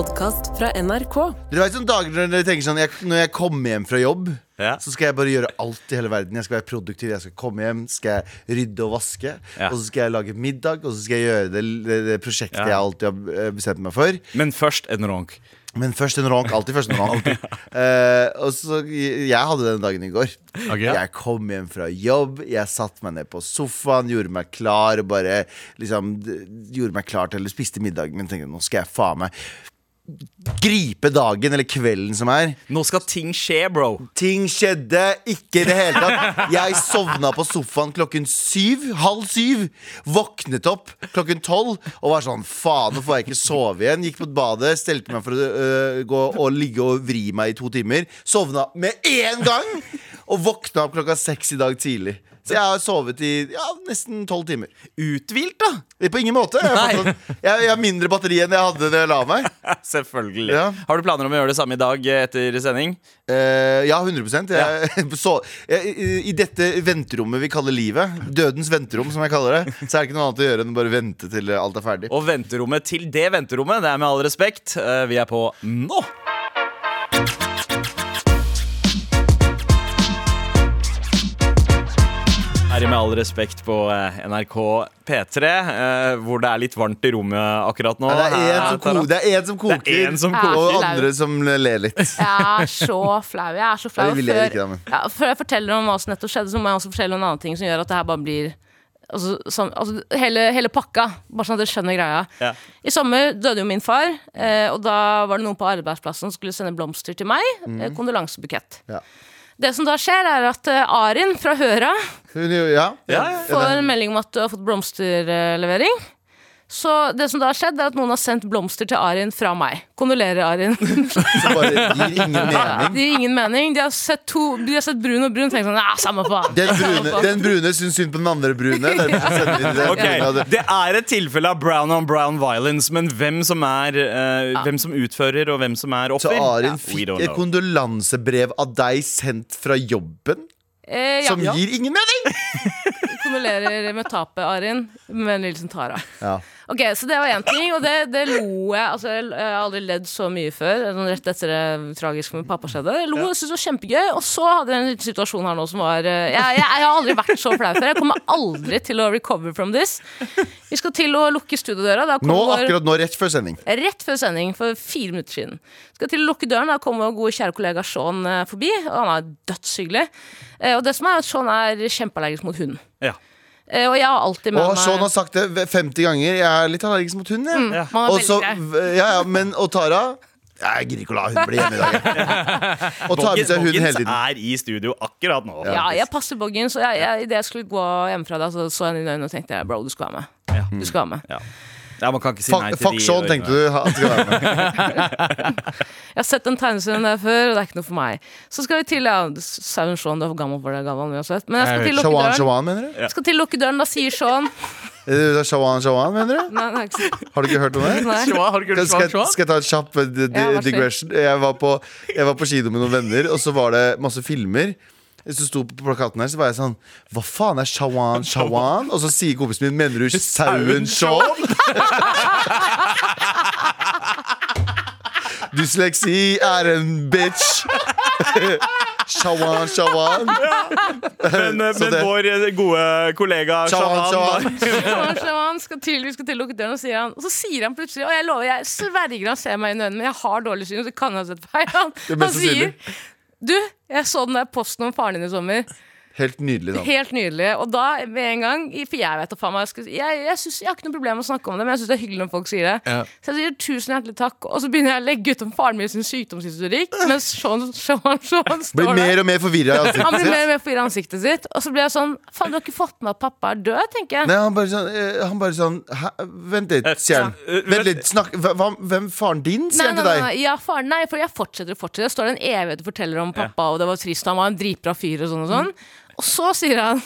podkast fra NRK. Dere vet sånne dager når dere tenker sånn jeg, Når jeg kommer hjem fra jobb Ja. Så skal jeg bare gjøre alt i hele verden Jeg skal være produktiv, jeg skal komme hjem Skal jeg rydde og vaske Ja. Og så skal jeg lage middag Og så skal jeg gjøre det, det, det prosjektet Ja. jeg alltid har eh, bestemt meg for Men først en ronk. Men først en ronk, alltid først en ronk uh, Og så, jeg hadde den dagen i går Ok. Jeg kom hjem fra jobb Jeg satt meg ned på sofaen Gjorde meg klar Og bare liksom Gjorde meg klar til å spiste middagen min Tenkte nå skal jeg faen meg Gripe dagen eller kvelden som er Nå skal ting skje, bro. Ting skjedde ikke i det hele tatt. Jeg sovna på sofaen klokken syv. Halv syv. Våknet opp klokken tolv og var sånn Faen, nå får jeg ikke sove igjen. Gikk på badet, stelte meg for å øh, gå og ligge og vri meg i to timer. Sovna med én gang! Og våkna opp klokka seks i dag tidlig. Så jeg har sovet i ja, nesten tolv timer. Uthvilt, da. På ingen måte. Jeg, har mindre batteri enn jeg hadde da jeg la meg. Selvfølgelig. Ja. Har du planer om å gjøre det samme i dag eh, etter sending? Uh, ja, 100 jeg, så, jeg, i, I dette venterommet vi kaller livet, dødens venterom, som jeg kaller det, så er det ikke noe annet å gjøre enn å bare vente til alt er ferdig. Og venterommet til det venterommet, det er med all respekt. eh, Vi er på nå. Her i Med all respekt på eh, NRK P3, eh, hvor det er litt varmt i rommet akkurat nå. Det er en som, ko det er en som koker, Det er en som koker. og andre som ler litt. Jeg er så flau. Jeg er så flau. Nei, Før- ikke ja, før jeg forteller om hva som nettopp skjedde, så må jeg også fortelle om en annen ting som gjør at det her bare blir Altså, sånn, altså hele, hele pakka, bare sånn at dere skjønner greia. Ja. I sommer døde jo min far, eh, og da var det noen på arbeidsplassen som skulle sende blomster til meg. Mm. Eh, kondolansebukett. Ja. Det som da skjer, er at eh, Arin fra Høra Hun, ja. Ja, ja. får en melding om at du har fått blomsterlevering. Så det som da har skjedd, er at noen har sendt blomster til Arin fra meg. Kondolerer, Arin. Som bare gir ingen mening. Det gir ingen mening. De har sett, to, de har sett brun og brun tenkt sånn Ja, samme faen. Den brune, den brune syns synd på den andre brune. det. Ok, det- Det er et tilfelle av brown on brown violence, men hvem som, er, eh, hvem som utfører, og hvem som er Så offer Arin Ja, fikk et kondolansebrev av deg sendt fra jobben, Eh, ja, som gir ingen mening! kondolerer med tapet, Arin. Med Nilsen Tara. Ja. Ok, Så det var én ting, og det, det lo jeg Altså, Jeg har aldri ledd så mye før. Sånn rett etter det tragiske med pappa skjedde. Jeg lo, jeg syntes det var kjempegøy. Og så hadde jeg en liten situasjon her nå som var eh, jeg, jeg, jeg har aldri vært så flau før. Jeg kommer aldri til å recover from this. Vi skal til å lukke studiodøra. Nå, akkurat nå, rett før sending. Rett før sending, for fire minutter siden. Skal til å lukke døren, da kommer vår gode kjære kollega Sean eh, forbi. Og han er dødshyggelig. Eh, Og det som er at Sean er kjempeallergisk mot hund. Ja. Eh, Og jeg har alltid med Og meg Sean har sagt det 50 ganger. Jeg er litt allergisk mot hund. jeg. Ja. Ja, ja, men, og Tara Jeg gidder ikke å la hun bli hjemme i dag. Og tar med seg hunden hele Boggins tiden. er i studio akkurat nå. Ja, jeg passer Boggins. Og idet jeg skulle gå hjemmefra, da, så så jeg henne i øynene og tenkte bro, du skal være med. Du skal være med. Ja. Man kan ikke si nei Fuck, til fuck de Sean, tenkte du. Han skal være med. Jeg har sett den tegneserien der før, og det er ikke noe for meg. Så skal vi til ja, Sauen Sean, du er for gammel for det, Galvan uansett. Men jeg skal til lukke Shawan, døren. Shawan, mener du? Skal til lukke døren, da sier Sean Er det Shawan, Shawan, mener du? Nei, nei, ikke, Har du ikke hørt om det? nei. Shua, har du ikke hørt Skal, skal, skal jeg ta en kjapp eh, di- Ja, vær så snill. digression? Jeg var, på, jeg var på kino med noen venner, og så var det masse filmer. Så sto på plakaten her, så var jeg sånn Hva faen er Shawan Shawan? Og så sier kompisen min Mener du sauen Shaun? Dysleksi er en bitch. Shawan Shawan. Men, eh, men vår eh, gode kollega Shawan Shawan Shawan. Sean skal til, vi skal til å lukke døren, og, sier han, og så sier han plutselig Og jeg lover, jeg sverger han ser meg i øynene, men jeg har dårlig syn, så kan jeg ha sett feil. Han, han sier. Du, jeg så den der posten om faren din i sommer. Helt nydelig, da. Helt nydelig. Og da med en gang For jeg vet da faen meg Jeg, skal- jeg, jeg, synes, jeg har ikke noe problem med å snakke om det, men jeg syns det er hyggelig når folk sier det. Ja. Så jeg sier tusen hjertelig takk, og så begynner jeg å legge ut om faren min sin sykdomshistorikk. Mens Sean, Sean, Sean står Blir mer og mer forvirra i Han ansiktet blir mer sitt. og mer forvirra i ansiktet sitt. Og så blir jeg sånn Faen, du har ikke fått med at pappa er død, tenker jeg. Nei, han bare sånn, eh, han bare sånn Vent litt, sier han. Vent litt, snakk Hvem faren din, sier Nei, han nei, til nei, deg? nei, ja, faren, nei, for jeg fortsetter og fortsetter. Det står en evighet og forteller om pappa, og det var trist, han var en dritbra fyr og sånn og sånn. Og så sier han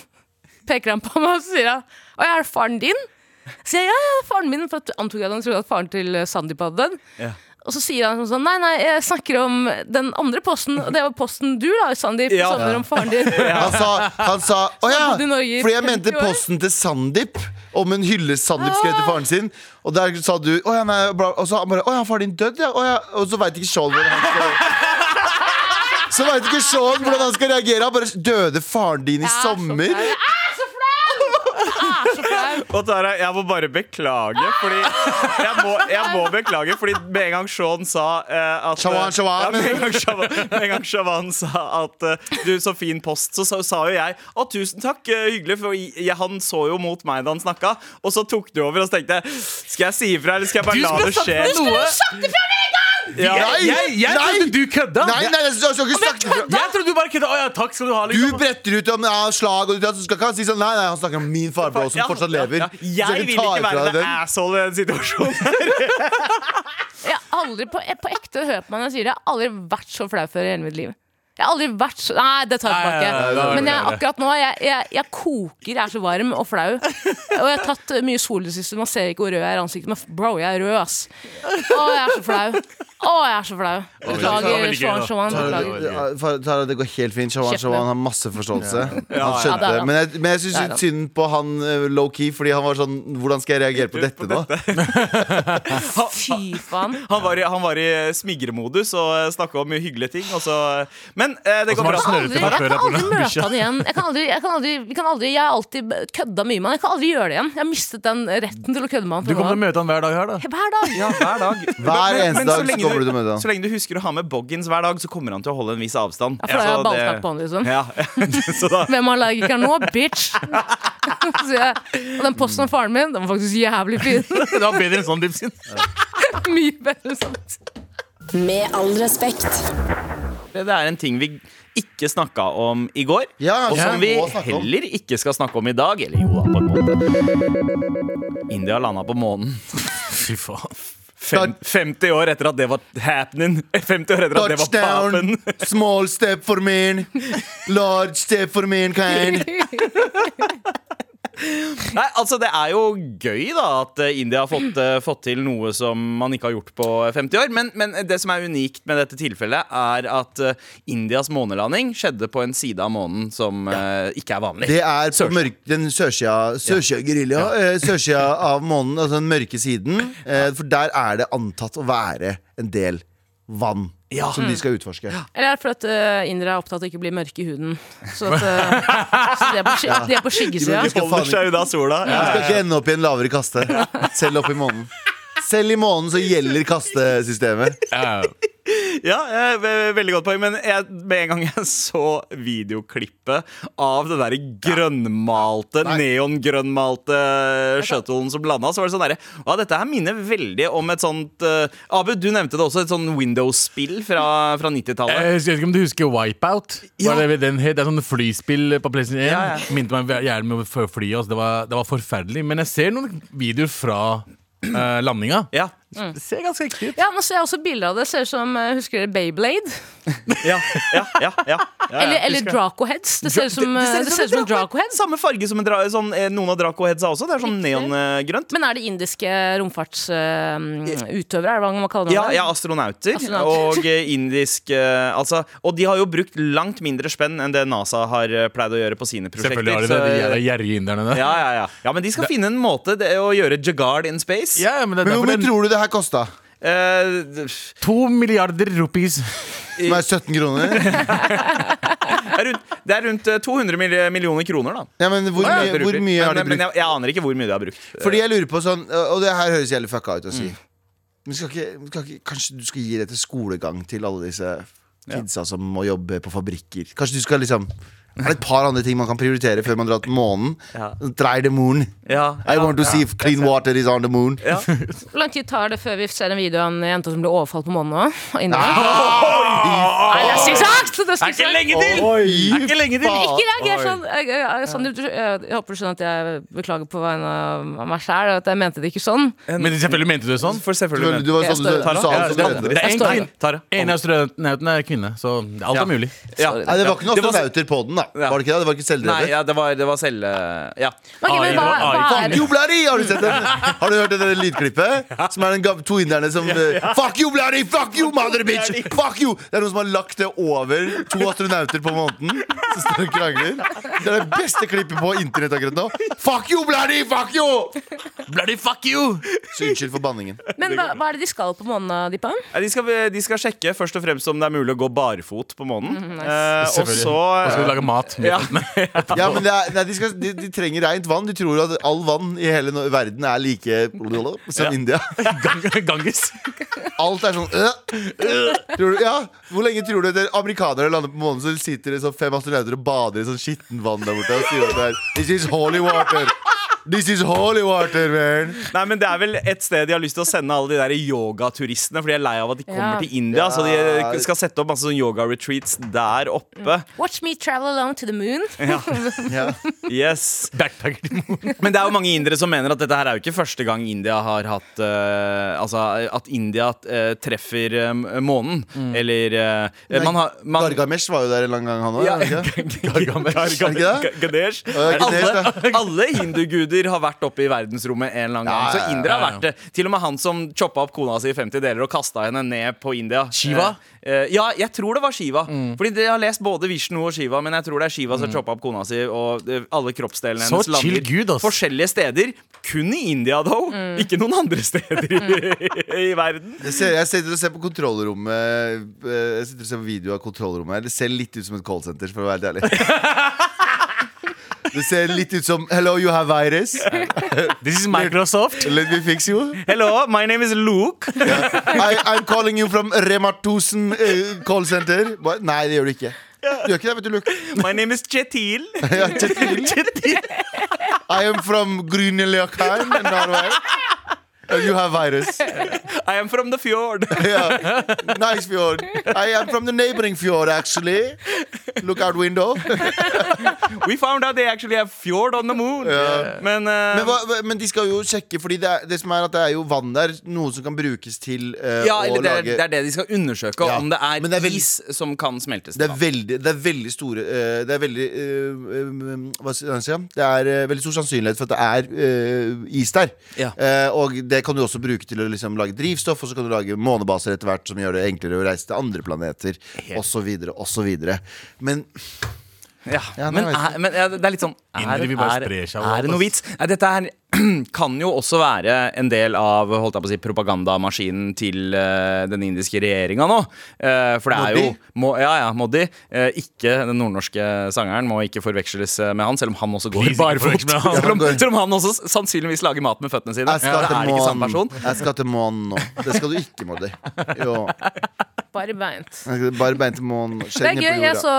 Peker han på meg, og så sier han Å, er det faren din? Så jeg ja, ja, faren min, for at antok jeg at han trodde at faren til Sandeep hadde dødd. Ja. Og så sier han sånn Nei, nei, jeg snakker om den andre posten, og det var posten du la i Sandeep. Ja. Sommer om faren din. Han sa, han sa Å ja, fordi jeg mente posten til Sandeep. om en hyllest Sandeep skrev til faren sin. Og der sa du å, ja, nei, bla, Og så han bare Å ja, faren din død, ja. Å, ja. Og så veit ikke Sean hvordan han skal Så veit ikke Sean hvordan han skal reagere. Han bare Døde faren din i er sommer? Er er. Og Tara, jeg må bare beklage, fordi Jeg må, jeg må beklage, fordi med en gang Sean sa eh, at Shawan, Shawan. Ja, med, en gang Shawan, med en gang Shawan sa at eh, du, så fin post, så sa, sa jo jeg å, tusen takk, eh, hyggelig, for jeg, han så jo mot meg da han snakka. Og så tok du over og så tenkte jeg skal jeg si ifra, eller skal jeg bare la det skje? Du skulle sagt det med en noe! Ja. Jeg, jeg, jeg Nei! trodde du kødda. Nei, nei, jeg jeg, jeg, jeg, fra Jeg trodde du bare kødda. Å ja, takk skal du ha. Du Liksom. bretter ut om ja, slag, og du skal ikke si sånn Nei, nei, han snakker om min farbror som Ja, fortsatt lever. jeg vil ikke være en the den. asshole i den situasjonen. Jeg har aldri på, på ekte hørt meg når jeg sier det. Jeg har aldri vært så flau før i hele mitt liv. Jeg har aldri vært så Nei, det tar jeg Nei, nei, nei, tilbake. nei, nei, Men jeg, akkurat nå, jeg, jeg, jeg koker. Jeg er så varm og flau. Og jeg har tatt mye sol i det siste. Man ser ikke hvor rød jeg er i ansiktet, men bro, jeg er rød, ass. Å, jeg er så flau. Å, jeg er så flau. Beklager. Tara, det går helt fint. Shawan Shawan har masse forståelse. Han skjønte det det. Men jeg, men jeg syns synd på han eh, low-key, fordi han var sånn Hvordan skal jeg reagere på dette nå? Fy faen. Han var i, han var i smigremodus og snakka om mye hyggelige ting. Og så, men eh, det går bra. jeg kan aldri møte han igjen. Jeg kan aldri, jeg kan aldri, vi kan aldri Jeg har alltid kødda mye med han. Jeg kan aldri gjøre det igjen. Jeg har mistet den retten til å kødde med han. Du kommer til å møte han hver dag her, da. Hver dag. Ja, hver dag. Hver eneste dag så lenge kommer du til å møte han. Så lenge du husker å ha med boggins hver dag, så kommer han til å holde en viss avstand. Ja, for da Så jeg det- ballsnakk på han, liksom. Ja, så da Hvem er allergiker nå? Bitch! Så jeg, og den posten av faren min, den var faktisk jævlig fin. Det var bedre enn sånn dipsin. Mye bedre sant. Med all respekt. Det er en ting vi ikke snakka om i går, Ja, og som vi heller ikke skal snakke om i dag. Eller jo da, på en måte. India landa på månen. Fy faen. Fem, 50 år etter at det var happening. 50 år etter at det var papen. Small step for me Large step for mankind. Nei, altså Det er jo gøy da at eh, India har fått, eh, fått til noe som man ikke har gjort på 50 år. Men, men det som er unikt med dette tilfellet, er at eh, Indias månelanding skjedde på en side av månen som uh, ikke er vanlig. Det er på Sørsida. mørk, den sørsida Sørsida gerilja. eh, Sørsida av månen, altså den mørke siden. For der er det antatt å være en del vann Ja. som de skal utforske. Eller er det fordi uh, indere er opptatt av ikke å bli mørke i huden? Så, at, uh, så de er på, sky- de er på skyggesida. De Holder seg unna sola. Du skal ikke ende opp i en lavere kaste. Selv opp i månen. Selv i månen så gjelder kastesystemet. Ja. Ja, eh, veldig godt poeng. Men jeg, med en gang jeg så videoklippet av den der grønnmalte, neongrønnmalte shuttlen som landa, så var det sånn derre Ja, dette her minner veldig om et sånt uh, Abu, du nevnte det også, et sånn Windows-spill fra, fra 90-tallet. Jeg vet ikke om du husker Wipeout? Ja. Var det, det er sånn flyspill på PlayStation 1. Ja, ja. Minte meg gjerne med å fly. Altså. Det, var, det var forferdelig. Men jeg ser noen videoer fra uh, landinga. Ja. Det ser ganske ekte ut. Ja, nå ser jeg også bilder av det. Ser ut som eh, Husker dere Bayblade? Ja, ja, ja, ja, ja, Eller, eller Dracoheads. Draco Heads. Det ser ut som, Det- det ser eh, ut det som som en Dracohead. Draco Head. Samme farge som en dra, sånn, eh, noen av Draco Headsa også. Det er sånn neongrønt. Men er det indiske romfartsutøvere? er det hva man kaller Ja, det? ja, astronauter. Astronauter. Og eh, indisk uh, altså, Og de har jo brukt langt mindre spenn enn det NASA har eh, pleid å gjøre på sine prosjekter. Selvfølgelig har de det, de er gjerrige inderne der. ja, ja, ja. ja, men de skal finne en måte det, å gjøre Jagard in space. Ja, men det Men hvor derfor mye den, tror du det her kosta? Eh, To milliarder rupees. Som er 17 kroner? det, er rundt, det er rundt eh, 200 millioner kroner, da. Ja, men hvor, mye, hvor mye har de men, men brukt? jeg, jeg aner ikke hvor mye de har brukt. Fordi jeg lurer på sånn Og det her høres jævlig fucka ut å si. Men skal ikke, skal ikke, kanskje du skal gi det til skolegang til alle disse kidsa som må jobbe på fabrikker? Kanskje du skal liksom Er et par andre ting man kan prioritere før man drar til månen? Ja. Try the moon. Ja, I want to ja. see if clean water is on the moon. Ja. Hvor lang tid tar det før vi ser en video av en jente som blir overfalt på månen òg? Det er! Det sagt. lenge til! Det Er ikke lenge til! Ikke reager sånn. Jeg, jeg, jeg, Sander, jeg, jeg håper du skjønner at jeg beklager på vegne av meg sjæl. At jeg mente det ikke sånn. Men selvfølgelig mente du det sånn. For selvfølgelig Du, du var sånn du, sa Ja, det som mente det det. er en Jeg av astronautene er kvinne, så alt er mulig. Det var ikke noen Det var- astronauter på den, da. Da. Ja. Var det ikke det? Det var ikke Nei, selvdrevet? ja, det var, det var selv... Ja. Ok, men hva, hva Fuck er you, bloody! Har du sett den? Har du hørt det der lydklippet? Som er den gav- to inderne som eh, Fuck you, bloody! Fuck you, mother bitch! Fuck you! Det er noen som har lagt det over to astronauter på måneden. Som står og krangler. Det er det beste klippet på internett akkurat nå. Fuck you, bloody! Fuck you! Bloody fuck you! Så unnskyld for banningen. Men hva, hva er det de skal på månen, da, Deepa? Nei, De skal, de skal sjekke først og fremst om det er mulig å gå barfot på månen. Mhm, Eh, og Selvfølgelig. så Og så skal vi lage mat. ja. Ja, men det er, nei, de, skal, de, de trenger rent vann. De tror at all vann i hele no- verden er like som Ja. India. Gang, Ganges. Alt er sånn øh, øh. tror du, ja, Hvor lenge tror du at amerikanere lander på månen, så sitter det sånn fem astronauter og bader i sånn skittent vann der borte og sier at det er This is holy water. This is holy water, man. Nei, men Det er vel et sted de har lyst til å sende alle de der yogaturistene, for de er lei av at de kommer Ja. til India. Så de skal sette opp masse sånn yoga-retreats der oppe. Watch me travel along to the moon. Ja. Yes Backpacker til moon. Men det er jo mange indere som mener at dette her er jo ikke første gang India har hatt uh, Altså at India uh, treffer uh, månen. Eller Nei, man har man, Gargamesh var jo der en lang gang, han òg. Ja. Gargamesh. Gargamesh. Gargamesh. Gargamesh. Ja, alle, alle hinduguder har vært oppe i verdensrommet en eller annen gang. Så indere har ja, ja. vært det. Til og med han som choppa opp kona si i 50 deler og kasta henne ned på India. Shiva? Eh, eh, ja, jeg tror det var Shiva. Fordi Jeg har lest både Vishnu og Shiva, men jeg tror det er Shiva som choppa opp kona si, og eh, alle kroppsdelene Så hennes chill lander gud, ass. forskjellige steder. Kun i India, though. Ikke noen andre steder i, i verden. Jeg, ser, jeg sitter og ser på kontrollrommet Jeg sitter og ser på video av kontrollrommet her. Det ser litt ut som et callsenter, for å være helt ærlig. Det ser litt ut som Hello, you have virus. This is Microsoft. Let me fix you. Hello, my name is Luke. I, I'm calling you from Rema 1000 eh, call center. What? Nei, det gjør du ikke. Du gjør ikke det, vet du, Luke. My name is Chetil. Ja, Chetil. Chetil. I am from Grünerløkheim, Norway. And you have virus. I am from the fjord. Yeah. Nice fjord. I am from the neighboring fjord, actually. Look out window. We found out they actually have fjord on the moon. Men, uh, Men, hva, men de skal jo sjekke, Fordi det, er, det som er at det er jo vann der, noe som kan brukes til uh, ja, å det, er, lage det er det de skal undersøke. Ja, Om det er, det er veldig- is som kan smeltes. det er, veldig, det er veldig store uh, Det er veldig eh, eh, Hva skal jeg si? Det er eh, veldig stor sannsynlighet for at det er eh, is der. Ja. Og det kan du også bruke til å liksom, lage drivstoff, og så kan du lage månebaser etter hvert som gjør det enklere å reise til andre planeter, osv., osv. Men Ja, Ja, men, er, men ja, det er litt sånn Er, er, er det noe vits? Dette her kan jo også være en del av holdt jeg på å si, propagandamaskinen til uh, den indiske regjeringa nå. Uh, for det er jo Modi? må, Ja, ja, Modi. Uh, ikke den nordnorske sangeren, må ikke forveksles med han, selv om han også går Please, barfot. Selv, om- selv om han også sannsynligvis lager mat med føttene sine. jeg skal, det er ikke til samme person. månen. jeg skal til månen nå. Det skal du ikke, Moddi. Jo. Bare beint. Bare bein til månen. Det er gøy. Jeg så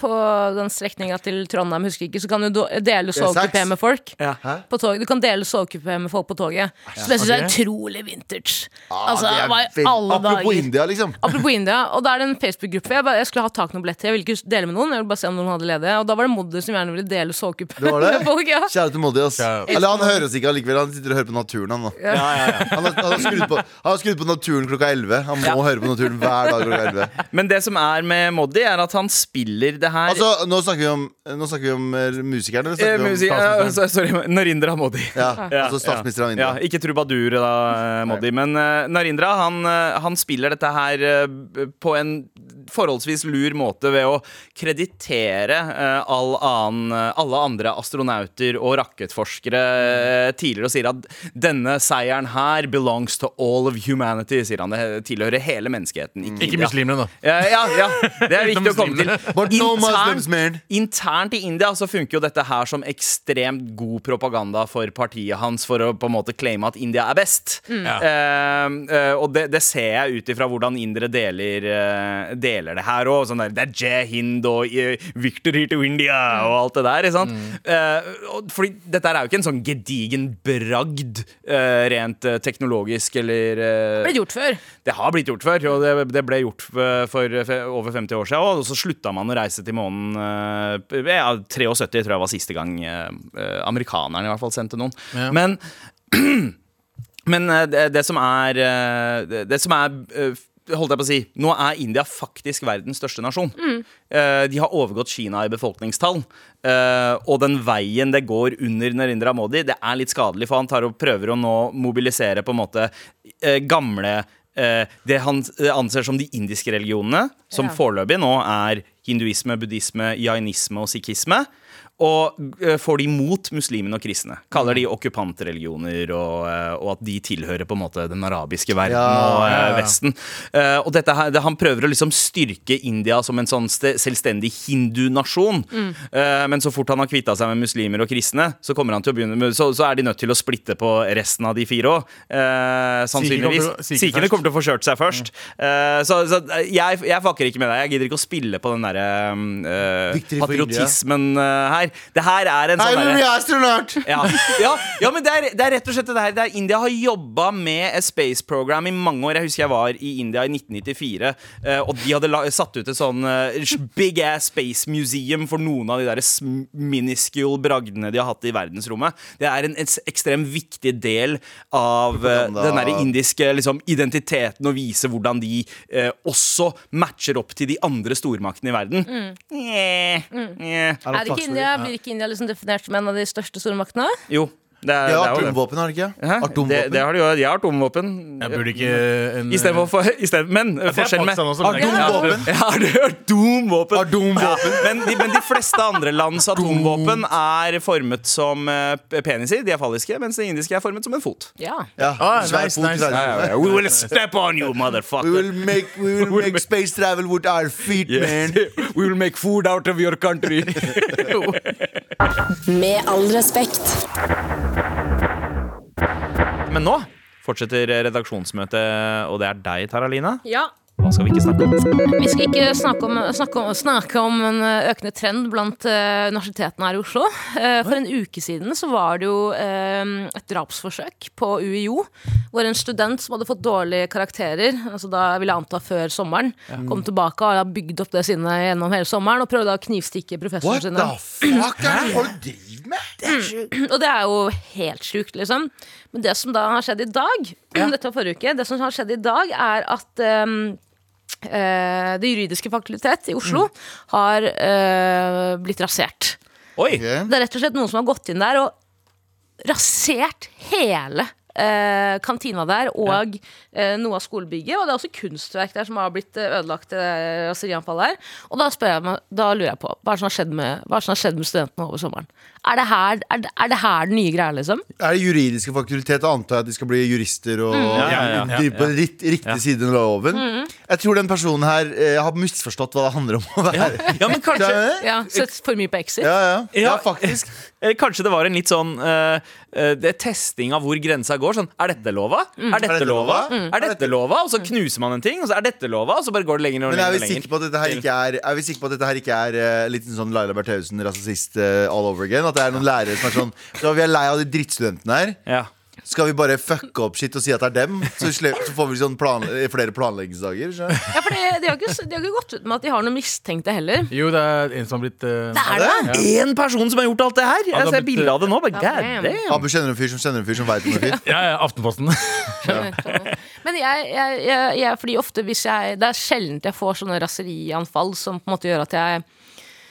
på den strekninga til Trondheim, husker ikke, så kan du dele sovekupé med folk. Ja. På tog. Du kan dele sovekupé med folk på toget. Så det syns jeg er utrolig vintage. Altså, det var hva i vel- alle Apropos dager? India, liksom. Apropos India, og da er det en Facebook-gruppe. Jeg, jeg skulle ha tak i noen billetter. Jeg ville ikke dele med noen, jeg ville bare se om noen hadde ledige. Og da var det Moddi som gjerne ville dele sovekupé Det var det? med folk. Ja. Kjære til Moddi. ass. Kjære. Eller han hører oss ikke allikevel. Han sitter og hører på naturen. Han, da. Ja, ja, ja. han, har, han, har skrudd på, han har skrudd på naturen klokka 11. Han må Ja. høre på naturen hver dag klokka 11. Men det som er med Moddi, er at han spiller det her Altså, Nå snakker vi om, nå snakker vi om eh, musikeren, eller Eh, snakker vi om eh, så- Sorry, Narindra Modi. Ja, altså statsminister av India. Ja, ikke trubadur, da, Modi. Men uh, Narindra han, eh, han spiller dette her uh, på en forholdsvis lur måte ved å kreditere eh, all annen, eh, alle andre astronauter og rakettforskere eh, tidligere og sier at denne seieren her belongs to all of humanity, sier han. Det tilhører hele menneskeheten. Ikke, Ikke muslimene, da. Ja, ja, ja, det er viktig å komme til. But no Muslims, man. internt i India så funker jo dette her som ekstremt god propaganda for partiet hans for å på en måte claime at India er best. Mm. Uh, uh, og det, det ser jeg ut ifra hvordan indere deler, uh, deler det her òg. Sånn der, det er Jay Hind og Victor here to India og alt det der. Ikke sant? Eh, og, fordi dette er jo ikke en sånn gedigen bragd uh, rent eh, teknologisk eller uh, Det ble gjort før. det har blitt gjort før, og det, det ble gjort for, for over 50 år siden. Og så slutta man å reise til månen eh, ja, 73 tror jeg var siste gang eh, eh, amerikanerne i hvert fall sendte noen. Ja. Men, men eh, det, det som er eh, det, det som er eh, holdt jeg på å si Nå er India faktisk verdens største nasjon. Eh, de har overgått Kina i befolkningstall. Uh, og den veien det går under Narendra Modi, det er litt skadelig, for han tar og prøver å nå mobilisere på en måte uh, gamle det han anser som de indiske religionene, som Ja. foreløpig nå er hinduisme, buddhisme, jainisme og sikhisme. Og eh, får de mot muslimene og kristne. Kaller de okkupantreligioner, og, eh, og at de tilhører på en måte den arabiske verden Ja, og eh, ja, ja. Vesten. Eh, og dette her, det, han prøver å liksom styrke India som en sånn ste, selvstendig hindunasjon. Eh, men så fort han har kvitta seg med muslimer og kristne, så, kommer han til med, så, så er de nødt til å splitte på resten av de fire òg. Eh, sannsynligvis. Sikhene kommer til å få kjørt seg først. Eh, så så jeg, jeg fucker ikke med deg. Jeg gidder ikke å spille på den derre for patriotismen eh, her. Det her er en I sånn will be astronaut! ja, ja, ja, men det er, det er rett og slett det her det er India har jobba med et space program i mange år. Jeg husker jeg var i India i 1994, eh, og de hadde la, satt ut et sånn eh, big ass space museum for noen av de der minuscule bragdene de har hatt i verdensrommet. Det er en, en ekstremt viktig del av eh, den der indiske liksom, identiteten, å vise hvordan de eh, også matcher opp til de andre stormaktene i verden. Nye, nye. Er ikke India, Blir ikke India liksom definert som en av de største stormaktene? Jo, det er, De har det jo det. atomvåpen, har de ikke? Hæ? Det, det har de jo. De har atomvåpen. Jeg burde ikke en, I stedet for, i stedet, men er forskjellen med Atomvåpen. Ja, har du hørt atomvåpen? Atomvåpen. Men, de, men de fleste andre lands atomvåpen er formet som eh, peniser. De er falliske, mens de indiske er formet som en fot. Ja. Ja, Ah, svær nice, nice. Ja, We will step on you, We motherfucker. will make, we will make space travel with our feet, man. We will make food out of your country. Med all respekt. Men nå fortsetter redaksjonsmøtet, og det er deg, Taralina. ja. Hva skal vi ikke snakke om? Vi skal ikke snakke om, snakke om, snakke om en økende trend blant uh, universitetene her i Oslo. Uh, for en uke siden så var det jo uh, et drapsforsøk på UiO, hvor en student som hadde fått dårlige karakterer, altså da vil jeg anta før sommeren, kom tilbake og har bygd opp det sinnet gjennom hele sommeren og prøvde å knivstikke professoren What the fuck er det folk driver med? Og det er jo helt sjukt, liksom. Men det som da har skjedd i dag, dette var forrige uke, det som har skjedd i dag, er at ehm, eh, Det juridiske fakultet i Oslo har eh, blitt rasert. Oi! Ok. Det er rett og slett noen som har gått inn der og rasert hele eh, kantina der og eh, noe av skolebygget. Og det er også kunstverk der som har blitt eh, ødelagt i det raserianfallet her. Og da, spør jeg meg, da lurer jeg på hva er det som har skjedd med, hva er det som har skjedd med studentene over sommeren? Er det her, er det, er det her den nye greia, liksom? Er det juridiske fakultet, og antar jeg at de skal bli jurister og Ja, ja, ja. drive på ritt, riktig side av loven? Jeg tror den personen her Jeg har misforstått hva det handler om å være. Ja, men kanskje Ja, Ja, Sett for mye på Exit? ja, ja. ja, Ja. faktisk. Eh, Kanskje det var en litt sånn uh, uh, testing av hvor grensa går. Sånn, Er dette lova? Er dette lova? lova? Er dette lova? Og så knuser man en ting, og så er dette lova, og så bare går det lenger og Men er lenger. vi sikre på at dette her ikke er Er vi sikre på at dette her ikke er uh, litt sånn Laila Bertheussen, rasist uh, all over again? At det er noen lærere som er sånn Så vi er lei av de drittstudentene her. Ja. Skal vi bare fucke opp shit og si at det er dem? Så, slipper- så får vi sånn plan, flere planleggingsdager. skjønner du? Ja, for det, de, har ikke, de har ikke gått ut med at de har noen mistenkte heller. Jo, det er en som har blitt eh, Det er det! Én person som har gjort alt det her! det Jeg har ser blitt- bilde av det nå. Bare, Ja, God damn. damn. Abu kjenner en fyr som kjenner en fyr som veit om en fyr. Ja, ja, Aftenposten. Men jeg, jeg, jeg, jeg fordi ofte hvis jeg Det er sjelden jeg får sånne raserianfall som på en måte gjør at jeg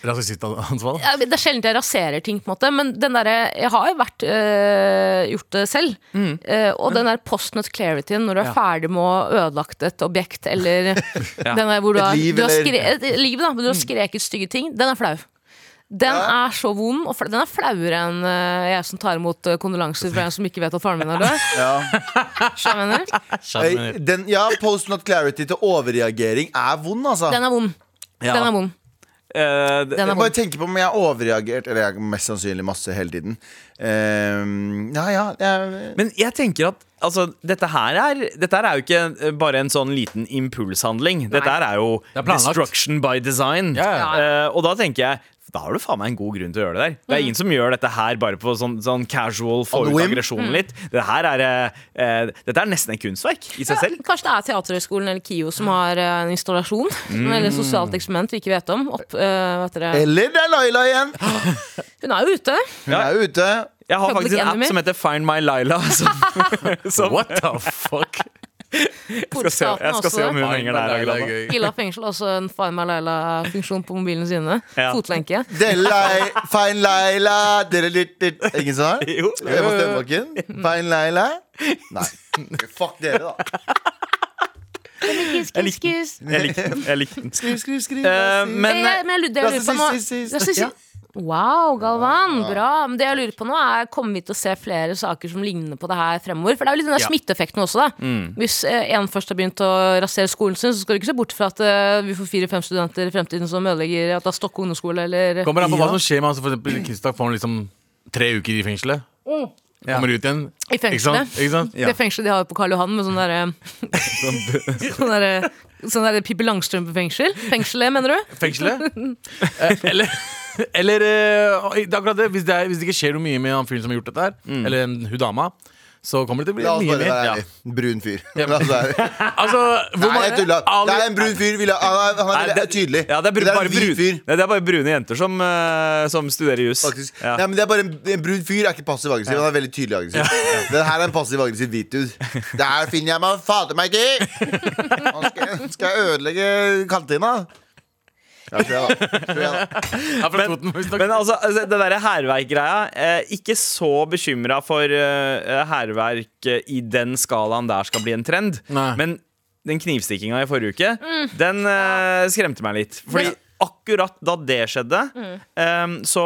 Rasistansvar. Ja, Det er sjelden jeg raserer ting, på en måte men den der, jeg har jo vært øh, gjort det selv. Mm. Eh, og den der post-nut clarity når du er ferdig med å ha ødelagt et objekt, eller den der hvor du Et liv, du har, eller- skre, et liv, da, du har skreket stygge ting, den er flau. Den er så vond, og den er flauere enn øh, jeg som tar imot øh, kondolanser fra en som ikke vet at faren min er død. Skjønner du? Eh, ja, post not clarity til overreagering er vond, altså. Den er vond. Ja. Den er vond. Eh, er Jeg bare tenker på om jeg har overreagert, eller jeg har mest sannsynlig masse hele tiden. Uh, ja, ja. Jeg, Men jeg tenker at altså, dette, her er, dette her er jo ikke eh, bare en sånn liten impulshandling. Dette her er jo Det er destruction by design. Ja, ja. Eh, og da tenker jeg da har du faen meg en god grunn til å gjøre det der. Det er ingen som gjør dette her bare på sånn, sånn casual, få ut aggresjonen litt. Dette her er, eh, eh, dette er nesten et kunstverk i seg selv. Kanskje det er Teaterhøgskolen eller KIO som har eh, en installasjon eller et sosialt eksperiment vi ikke vet om. Opp, eh, vet dere. eller det er Laila igjen! Hun er jo ute. Hun er jo ute. Jeg har Public faktisk en Enemy. app som heter Find My Laila. Som, som, What the fuck? skal se, jeg skal se om hun henger der. Laila er gøy. Ila fengsel har også en Find my Laila-funksjon på mobilene sine. Ja. Fotlenke. Delei, Leila dere-litt-litt. Ingen sånn? Jo. Jeg må stemmebakken. Laila? Nei. Fuck dere, da. Jeg likte den. Jeg likte den. Jeg. Skriv, skriv, skriv. Eh, men jeg, men jeg lurer, jeg lurer på. Rasistisk. Wow, Galvan. Bra. Men det jeg lurer på nå er Kommer vi til å se flere saker som ligner på det her fremover? For det er jo litt den der Ja. smitteeffekten også, da. Hvis eh, en først har begynt å rasere skolen sin, så skal du ikke se bort fra at eh, vi får fire-fem studenter i fremtiden som ødelegger at det er Stokke ungdomsskole eller Kommer an på hva som skjer med han. som For eksempel Kristak får han liksom tre uker i fengselet. Kommer ut igjen. I Ikke fengselet. sant? Ikke sant? Det fengselet de har på Karl Johan med sånn derre Sånn derre Sånn der Pippi Langstrømpe-fengsel. Fengselet, mener du? Fengselet. Eh, eller eller eh, det er akkurat det. Hvis det, er, hvis det ikke skjer noe mye med han fyren som har gjort dette, her eller en hun dama, så kommer det til å bli La oss mye bare mer. være Ja. ærlig. Brun fyr. La oss være ærlig. Altså, hvor Nei, jeg tulla. Ali- Det er en brun fyr. Vil jeg, han er, han er, Nei, veldig tydelig. Ja, det er, Det er bare en hvit brun, fyr. Nei, det er bare brune jenter som, eh, som studerer jus. Faktisk. Ja. Nei, men det er bare en, en brun fyr er ikke passiv aggressiv. Han er veldig tydelig aggressiv. Den her er en passiv aggressiv hvit dude. Der finner jeg meg fader meg ikke! Han skal, skal jeg ødelegge kantina? Ja, tror jeg da. Tror jeg da. Dere- Men altså, altså det derre hærverk-greia eh, Ikke så bekymra for eh, hærverk eh, i den skalaen der skal bli en trend. Nei. Men den knivstikkinga i forrige uke, den eh, skremte meg litt. Fordi akkurat da det skjedde, eh, så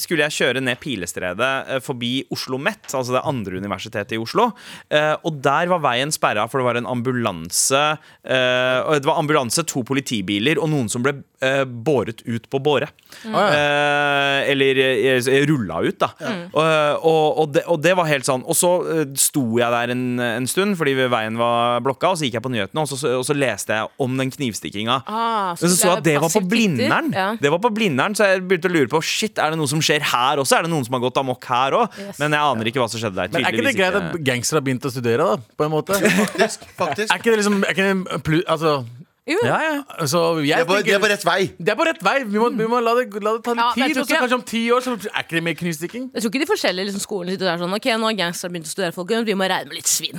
skulle jeg kjøre ned Pilestredet forbi Oslo Met, altså det andre universitetet i Oslo. Eh, og der var veien sperra, for det var en ambulanse eh, Det var ambulanse, to politibiler og noen som ble eh, båret ut på båre. Eh, eller eh, rulla ut, da. Og, og, og, det, og det var helt sånn. Og så sto jeg der en, en stund fordi veien var blokka, og så gikk jeg på nyhetene, og så, og så leste jeg om den knivstikkinga. Ah, så så jeg at det var på Blindern. Ja. Det var på Blindern, Så jeg begynte å lure på Shit, er det noe som skjer her også. Er det noen som har gått amok her òg? Yes. Men jeg aner ikke hva som skjedde der. Men er ikke det greit at gangstere har begynt å studere, da? På en måte? Er Faktisk. Er ikke det liksom er ikke det Altså, Jo. Ja, ja. så Det er på, det er på rett vei. det er på rett vei. Vi må, vi må la, det, la det ta litt Ja, tid. Og så kanskje om ti år så er ikke det mer knivstikking. Jeg tror ikke de forskjellige liksom, skolene sitter der sånn Ok, nå har gangsterne begynt å studere folkens, vi må regne med litt svinn.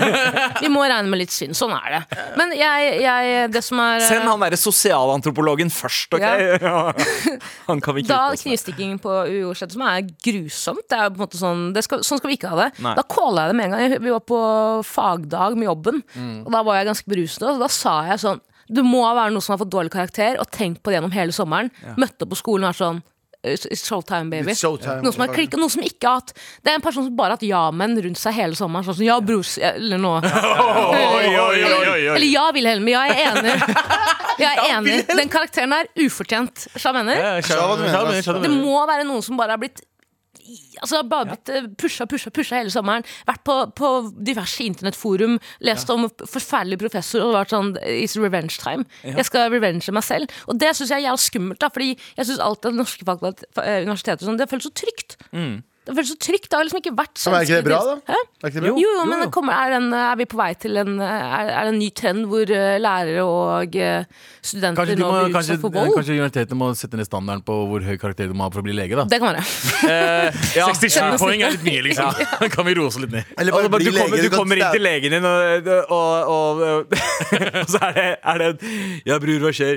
vi må regne med litt svinn. Sånn er det. Men jeg, jeg det som er eh, Send han derre sosialantropologen først, OK? han kan vi ikke Da knivstikking på UiO skjedde, som er grusomt Det er på en måte sånn det skal, Sånn skal vi ikke ha det. Nei. Da calla jeg det med en gang. Vi var på fagdag med jobben, og da var jeg ganske beruset. Og da sa jeg sånn Det må være noe som har fått dårlig karakter, og tenkt på det gjennom hele sommeren. Møtte opp på skolen og vært sånn It's it's showtime, baby. It's showtime. Noe som har klikket, noe som ikke har hatt Det er en person som bare har hatt ja-menn rundt seg hele sommeren. Sånn som ja, brors Eller noe. oi, oi, oi, oi. Eller ja, Wilhelm. Jeg er enig. Jeg er enig. Den karakteren er ufortjent. Du? Ja, du skjønner, Det må være noen som bare har blitt Altså bare blitt eh, pusha, pusha, pusha hele sommeren. Vært på, på diverse internettforum, lest om forferdelige professorer og vært sånn It's revenge time. Jeg skal revenge meg selv. Og det syns jeg er skummelt, da, fordi jeg syns alltid at norske fakultet, eh, universiteter og sånn, det føles så trygt. Det føles så trygt. Det har liksom ikke vært Men er ikke det bra, da? Er ikke det bra? Jo, jo, men det kommer, er, den, er vi på vei til en Er, er det en ny trend hvor eh, lærere og eh, studenter Kanskje, nå må, blir utsatt for vold? kanskje universitetene må sette ned standarden på hvor høy karakter du må ha for å bli lege. da Det kan være. Eh, ja. 67 poeng er litt mye, liksom. kan vi rose litt ned? Eller bare, bare du, kommer, lege. du kommer inn til legen din, og, og, og, og så er det, er det Ja, bror, hva skjer?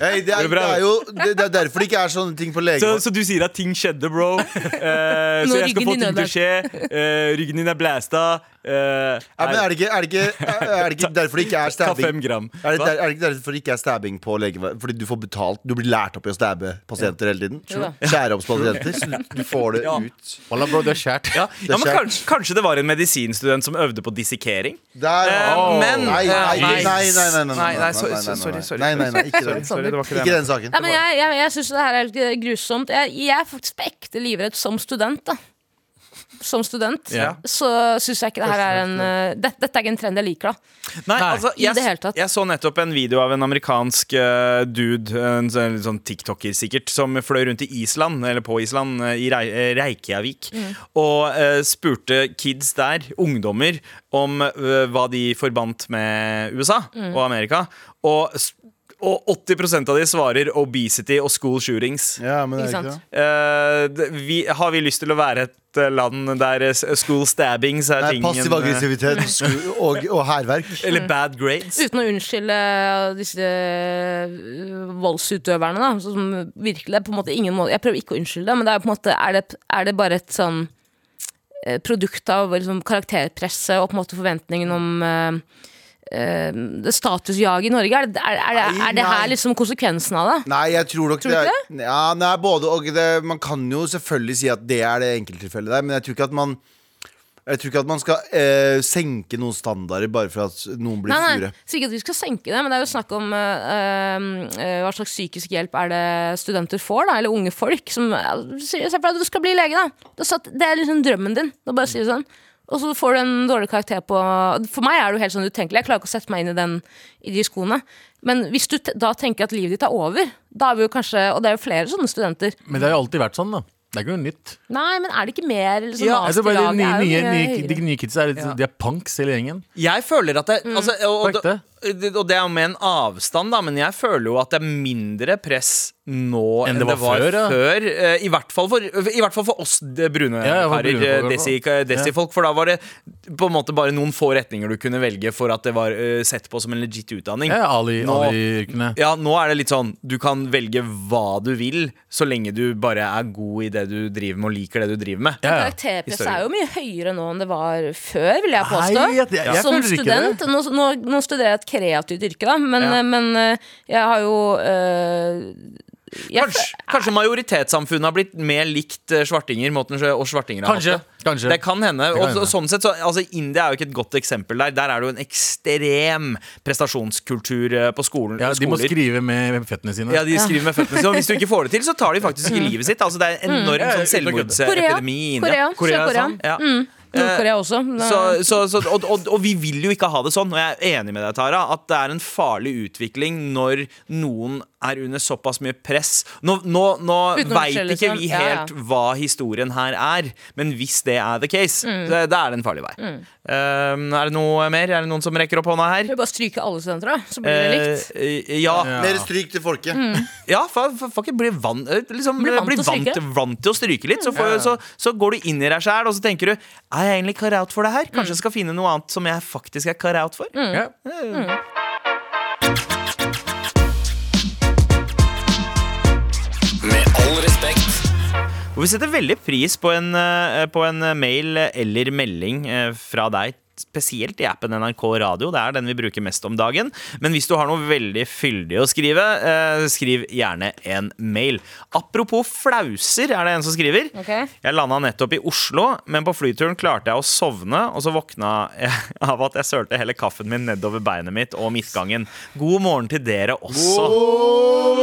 Hey, det, er, Det er jo det, det er derfor det ikke er sånne ting på Så, så du sier at ting skjedde, bro. Eh, så jeg skal få ting til å skje. Uh, ryggen din er blæsta. er, Ja, men er det, ikke, er, det ikke, er det ikke derfor det ikke er Ta fem stabbing? gram. Er det, er det ikke derfor det ikke er stabbing på legevakt? Fordi du får betalt? Du blir lært opp i å stabbe pasienter hele tiden? Jo da. Skjære opp pasienter? Så du- du får det Ja. ut. Wallah, bro, det er skjært. Ja, ja, men kanskje, kanskje det var en medisinstudent som øvde på dissekering? Der! Eh, men Nei, nei, eh, nei, sorry, sorry, nei. Nei, nei, nei, ikke Sorry, sorry, ikke. Ikke den saken. Nei, men jeg, jeg, jeg syns det her er helt grusomt. Jeg, jeg er faktisk på ekte livredd som student, da. Som student yeah. så syns jeg ikke det her er en uh, det, Dette er ikke en trend jeg liker, da. Nei, Nei, altså, i jeg, det hele tatt. jeg så nettopp en video av en amerikansk uh, dude, en sånn, sånn tiktoker sikkert, som fløy rundt i Island, eller på Island, eh, i eh, Reykjavik, Mm. og uh, spurte kids der, ungdommer, om uh, hva de forbandt med USA Mm. og Amerika. Og og 80% av de svarer obesity og school shootings. Ja, men det er ikke sant? det. Eh, vi, har vi lyst til å være et eh, land der eh, school stabbings er Nei, tingen passiv eh, aggressivitet sku- og, og hærverk. Eller bad grades? Uten å unnskylde disse øh, voldsutøverne, da. Som virkelig er på en måte ingen måte Jeg prøver ikke å unnskylde det, men det er på en måte Er det, er det bare et sånn eh, produkt av liksom, karakterpresset og på en måte forventningen om eh, eh, statusjag i Norge? Er det, er, er, det, er det Nei, nei. her liksom konsekvensen av det? Nei, jeg tror nok Tror det er, ja, nei, både og det, Man kan jo selvfølgelig si at det er det enkelttilfellet der, men jeg tror ikke at man Jeg tror ikke at man skal eh, senke noen standarder bare for at noen blir Nei, nei, sure. sier ikke at vi skal senke det, men det er jo snakk om eh, øh, hva slags psykisk hjelp er det studenter får, da, eller unge folk. Som Se for deg at du skal bli lege, da. Det er liksom drømmen din. Da bare sier du sånn. Og så får du en dårlig karakter på For meg er det jo helt sånn utenkelig. Jeg klarer ikke å sette meg inn i, den, i de skoene. Men hvis du da tenker at livet ditt er over, da er vi jo kanskje Og det er jo flere sånne studenter. Men det har jo alltid vært sånn, da. Det er ikke noe nytt. Nei, men er det ikke mer liksom, Ja, altså, bare de nye, er nye, nye, de nye kidsa er, litt- Ja. de er punks, hele gjengen. Jeg føler at det, Mm. altså, og, og, og det er jo med en avstand, da, men jeg føler jo at det er mindre press nå enn det var, før. før, ja. Eh, I, hvert fall for, I hvert fall for oss brune Ja, karer, brune folk, i hvert fall. desi- desi-folk. For da var det på en måte bare noen få retninger du kunne velge for at det var uh, sett på som en legit utdanning. Ja, Ali- Nå- Ali-yrkene. Ja, nå er det litt sånn Du kan velge hva du vil, så lenge du bare er god i det du driver med, og liker det du driver med. Ja, ja. Karakterpresset er jo mye høyere nå enn det var før, vil jeg Nei, påstå. jeg- jeg- jeg Som student. Nå, nå, nå studerer jeg et kreativt yrke, da, men, Ja. men eh, jeg har jo eh, jeg, Kanskje, kanskje majoritetssamfunnet har blitt mer likt eh, svartinger måten og svartinger har Kanskje, hatt det. kanskje. Det kan hende. kan og, hende. og sånn sett, så, altså, India er jo ikke et godt eksempel der. Der er det jo en ekstrem prestasjonskultur på skolen. Ja, de må skrive med føttene sine. Ja, de skriver med føttene sine. Og hvis du ikke får det til, så tar de faktisk ikke livet sitt. Altså, det er en enorm mm. sånn selvmordsepidemi i India. Korea. Korea Sør-Korea. sånn. Ja. Mm. Nord-Korea også. Så, så, så, og, og, og vi vil jo ikke ha det sånn, og jeg er enig med deg, Tara, at det er en farlig utvikling når noen er under såpass mye press. Nå, nå, nå veit ikke vi Ja, ja. helt hva historien her er, men hvis det er the case, Mm. da er det en farlig vei. Um, er det noe mer? Er det noen som rekker opp hånda her? Vi bare stryke alle studenter, da, så blir det likt. Uh, ja. Ja. Mer stryk til folket. Ja, for, for, for bli vant, eh, liksom, Bli bli vant vant, til vant til å stryke litt. Så, får, så, så går du inn i deg sjæl og så tenker du Er jeg egentlig cut out for det her? Kanskje jeg skal finne noe annet som jeg faktisk er cut out for? Ja. Med Og vi setter veldig pris på en, eh, på en mail eller melding eh, fra deg. Spesielt i appen NRK Radio. Det er den vi bruker mest om dagen. Men hvis du har noe veldig fyldig å skrive, eh, skriv gjerne en mail. Apropos flauser, er det en som skriver. Okay. Jeg landa nettopp i Oslo, men på flyturen klarte jeg å sovne, og så våkna jeg av at jeg sølte hele kaffen min nedover beinet mitt og midtgangen. God morgen til dere også. God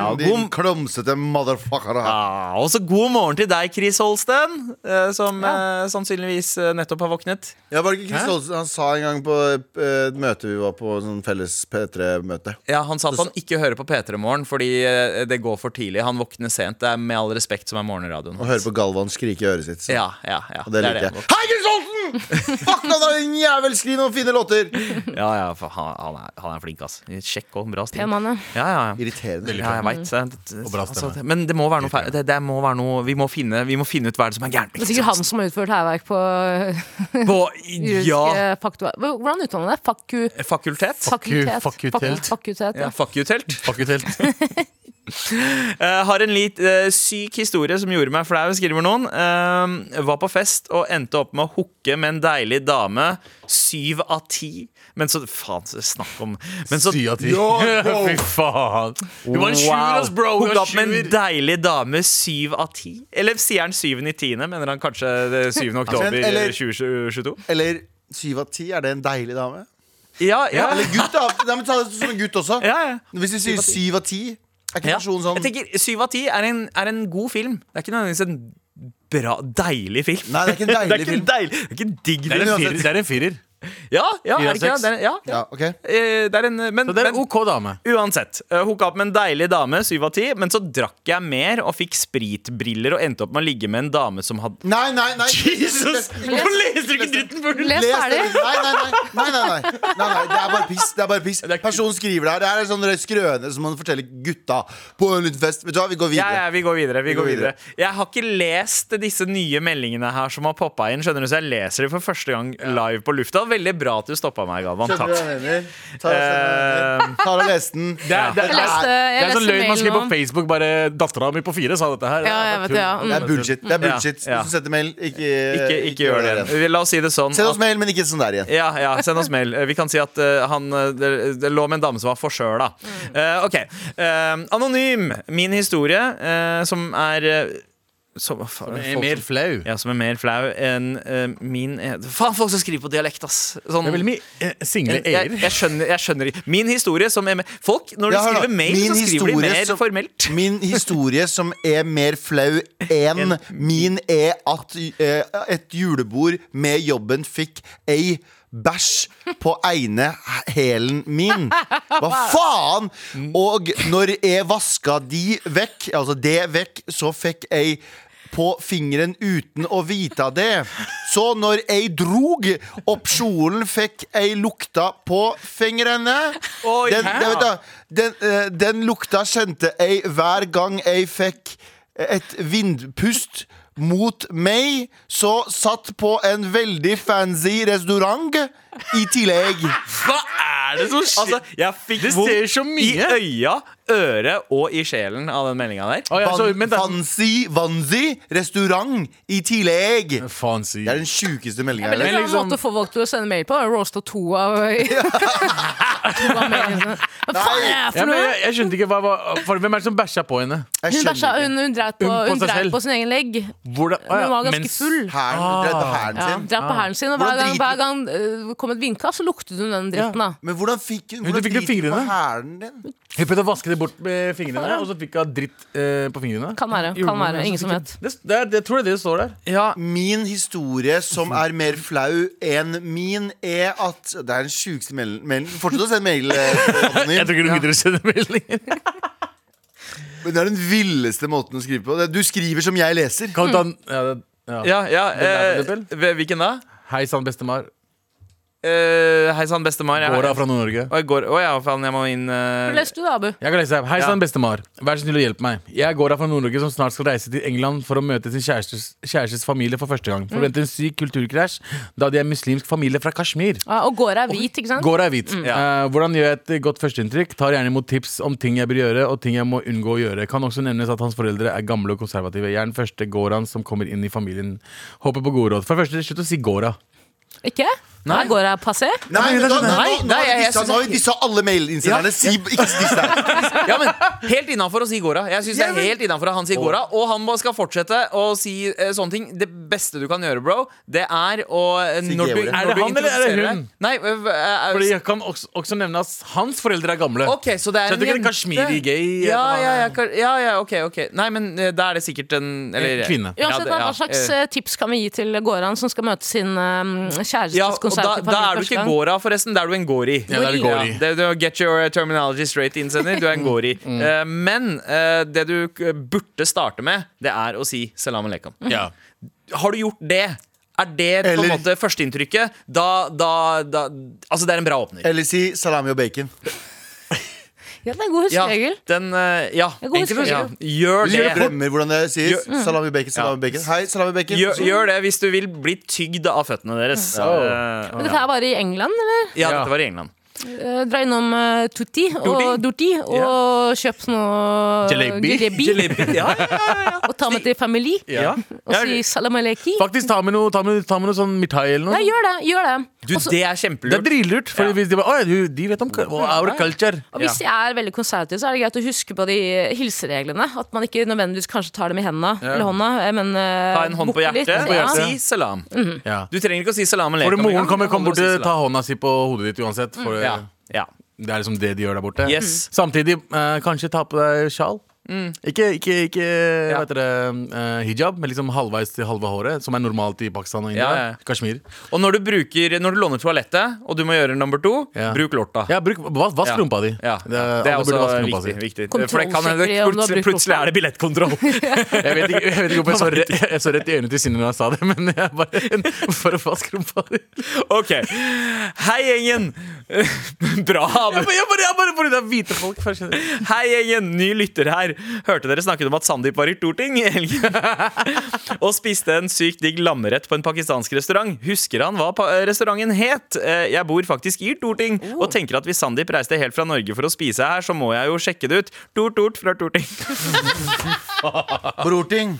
Ja, Din god, klumsete motherfucker. ja, og så god morgen til deg, Chris Holsten, eh, som eh, sannsynligvis eh, nettopp har våknet. Ja, var det ikke Chris Olsen Han sa en gang på eh, et møte vi var på, sånn felles P3-møte. Ja, Han sa at han ikke hører på P3 Morgen fordi eh, det går for tidlig. Han våkner sent. Det er med all respekt som er morgenradioen. Og høre på Galvan skrike i øret sitt. Så. Ja, ja, ja. Og det er liker jeg. Hei, Chris Olsen! Fuck han har din jævel! Skriv noen fine låter! Ja, ja, for han, han, er, han er flink, ass. Sjekk og bra stil. Ja. Ja, ja, ja. Irriterende. Ja, jeg veit. Altså, men det må være noe feil. Det, det må være noe Vi må finne, vi må finne ut hva er det som er gærent. Det er sikkert han som har utført hærverk på På, ja. Hvordan uttaler man det? Faku... fakultet. Fakultet. Fakultet. Fak- Fakultet, Ja, fakultet. fuck Eh, har en litt uh, syk historie som gjorde meg flau, skriver noen. Uh, var på fest og endte opp med å hooke med en deilig dame. Syv av ti. Men så Faen, snakk om Men så Syv av ti. Fy faen. Hun var en sjuer, ass, bro. Hooka opp med en deilig dame. Syv av ti. Eller sier han syvende i tiende? Mener han kanskje det 7. oktober eller- 2022? Eller syv av ti, er det en deilig dame? Ja, ja. Eller gutt, da. Nei, men ta det som en gutt også. ja, ja. Hvis vi sier syv av ti, er ikke Ja. sånn Jeg tenker Syv av ti er, en- er en god film. Det er ikke nødvendigvis en bra, deilig film. Nei, det er ikke en deilig film. Det er ikke en digg Det er film. Det er en firer. Ja, ja, er det ikke det? Ja, ja. Ja, ok Eh, Det er en, men, Så det er en OK dame. uansett. Uh, Hooka opp med en deilig dame, syv av ti, men så drakk jeg mer og fikk spritbriller og endte opp med å ligge med en dame som hadde Nei, nei, nei Jesus! Hvorfor leser du ikke dritten før du Les Les ferdig. det. Nei, nei, nei, nei, nei, nei. nei, nei. Det er bare piss. Det er bare piss Personen skriver det her. Det her er sånn skrøne som man forteller gutta på en liten fest. Vet du hva, vi går Ja, videre. ja, vi går videre. Vi går videre. Jeg har ikke lest disse nye meldingene her som har poppa inn, skjønner du, så jeg leser dem for første gang live på lufta. Veldig bra at du stoppa meg, Galvan. Takk. Tara, skjønner du jeg leste den. Det er, det, er- leste, det er sånn løgn man skriver på Facebook. Bare 'Dattera mi på fire sa dette her'. Ja, jeg vet det, ja. Det er bullshit. Det er bullshit. Ja, ja. Hvis du sender mail, ikke, Ikke, ikke gjør det igjen. La oss si det sånn. Send oss at- mail, men ikke sånn der igjen. Ja, ja, send oss mail. Eh, Vi kan si at uh, han eh, det, det lå med en dame som var forsøla. Uh, ok. Uh, anonym. Min historie, eh, som er eh, som, Er folk mer som- flau. Ja, som er mer flau enn uh, min eh, Faen, folk som skriver på dialekt, ass! Sånn, Det er veldig mye uh, single jeg, jeg, e-er. jeg, skjønner, jeg skjønner ikke. Min historie som er mer Folk, når de Ja, skriver mail, så skriver de mer som- formelt. Min historie som er mer flau enn min, er at uh, et julebord med jobben fikk ei bæsj på ene hælen min. Hva faen? Og når jeg vaska de vekk, altså det vekk, så fikk jeg på fingeren uten å vite det. Så når jeg drog opp kjolen, fikk jeg lukta på fingrene. Oi, den, den, det, den, eh, den lukta kjente jeg hver gang jeg fikk et vindpust mot meg, så satt på en veldig fancy restaurant i tillegg. Hva er det som skjer? Altså, jeg fikk Det vondt ser så i øya, øret og i sjelen av den meldinga der. Oh, ja, så, men det, fancy, vanzy restaurant i tillegg. Fancy. Det er den sjukeste meldinga. Veldig jeg bra liksom- måte å få folk til å sende mail på. Roast to av To av mailene. Hva faen er det ja, for men noe? jeg, jeg skjønte ikke hva, hva, for Hvem er det som bæsja på henne? Jeg Hun, skjønner bæsja, ikke. hun, hun dreit på, Hun på hun seg dreit selv. på sin egen legg. Hvordan, ja, Hun var ganske mens- full. Hæren, hun drev på hæren Ja, sin. dreit på hælen sin, og hver Hvordan gang, driter hver gang det kom et vindkast, så luktet hun den dritten. da Men hvordan fikk hun du Hvordan fikk det driter på fingrene? hælen din? Hun prøvde å vaske det bort med fingrene, og så fikk hun dritt eh, på fingrene. Kan være, Gjorde kan hun være, så ingen som fikk vet. Det, det, er, det tror jeg det står der. Ja, Min historie som er mer flau enn min, er at Det er den sjukeste meldingen. Fortsett å sende mail. eh. Jeg tror ikke du gidder å sende meldinger. Men det er den villeste måten å skrive på. Det- Du skriver som jeg leser. Kan du ta den? Ja, det, ja. ja, ja Den eh, eksempel? Hvilken da? Hei sann, bestemor. Eh, Hei sann, bestemar. Jeg- Gårda fra Nord-Norge. Å, jeg går, ja, faen, jeg må inn uh... Les du det, Abu? Jeg kan lese her. Hei Ja. bestemar. Vær så snill og hjelp meg. Jeg er Gåra fra Nord-Norge som snart skal reise til England for å møte sin kjærestes, kjærestes familie for første gang. Forventer en syk kulturkrasj da de er muslimsk familie fra Kashmir. Ah, og Gåra er hvit, ikke sant? Gåra er hvit. Mm. Uh, hvordan gjør jeg et godt førsteinntrykk? Tar gjerne imot tips om ting jeg bør gjøre, og ting jeg må unngå å gjøre. Kan også nevnes at hans foreldre er gamle og konservative. Jeg er den første gårdaen som kommer inn i familien. Håper på gode råd. For det første, slutt å si gårda. Ikke? Nei. Går jeg passé? Nei, nei, nei, Nei, nei, jeg- jeg nå har vi dissa alle mailinnsenderne. Si ikke diss deg. Ja, men Helt innafor å si Gårda. Jeg synes det er helt innenfor at han sier Gårda Og han skal fortsette å si eh, sånne ting. Det beste du kan gjøre, bro, det er å eh, Si når du. Er det han, eller er det hun? Nei, uh, uh, uh, Fordi jeg kan også, også nevne at hans foreldre er gamle. Okay, så det er Så jeg er kashmiri-gay, Ja, ja, ja, ja, ja, ok, ok Nei, men da er det sikkert en eller, kvinne. Ja, Uansett, hva slags tips kan vi gi til gårdene som skal møte sin kjærestes ja, og da, da er du ikke? Gåra, forresten. Da er du en Gori. Ja, det er Gori. Ja, det, du, get your terminology straight, innsender. Du er en Gori. uh, men uh, det du burde starte med, det er å si salam aleikum. Ja. Har du gjort det? Er det på en måte førsteinntrykket? Da, da, da Altså, det er en bra åpner. Eller si salami og bacon. Ja, det er en god Ja, den uh, Ja, god enkelt, ja. Gjør det. det. glemmer hvordan det sies. Gjør- Salami bacon, salami bacon. Hei, salami bacon. Gjør, gjør det hvis du vil bli tygd av føttene deres. Eh, Men dette er var i England, eller? ja, Ja. dette var i England. Eh, dra innom uh, Tutti og Dorti. og og kjøp noe Jalebi. jalebi. Jalebi. Ja, ja, ja, ja. Og ta med til familie. ja. Og si salam aleki. Faktisk, ta med noe, ta med, ta med noe sånn mitai eller noe. Nei, gjør det. gjør det Du, Også- det er Det er kjempelurt. dritlurt. For Ja. hvis de bare, «Å, ja, du, de vet om our culture. Og hvis de er veldig konservative, så er det greit å huske på de hilsereglene. At man ikke nødvendigvis kanskje tar dem i hendene, eller hånda, eh, men uh, Ta en hånd på hjertet og hjertet. si salam. Ja. Du trenger ikke å si salam For aleikum. moren kommer, kom kommer bort og å si ta hånda si på hodet ditt uansett. For, Ja. Det er liksom det de gjør der borte. Yes. Samtidig, eh, kanskje ta på deg sjal. Ikke, ikke, ikke hva heter det, uh, hijab, men liksom halvveis til halve håret, som er normalt i Pakistan og India. Ja, ja. Kashmir. Og når du, bruker, når du låner toalettet, og du må gjøre nummer to, Ja. bruk lorta. Ja, bruk, vask, vask Ja. rumpa di. Ja, Det, det er også viktig. si. viktig. For det kan hende plutselig, plutselig er det billettkontroll. Jeg vet ikke, jeg vet ikke om jeg så, rett, jeg så rett i øynene til Sinne når jeg sa det, men jeg bare for å vaske rumpa di. Ok. Hei, gjengen. Bra. Jeg bare, jeg bare, jeg bare bare, bare, er hvite folk. Hei, gjengen. Ny lytter her. Hørte dere snakket om at Sandeep var i Torting i helgen? og spiste en sykt digg lammerett på en pakistansk restaurant. Husker han hva pa restauranten het? Eh, Jeg bor faktisk i Torting og tenker at hvis Sandeep reiste helt fra Norge for å spise her, så må jeg jo sjekke det ut. Tort-tort fra Torting. Brorting.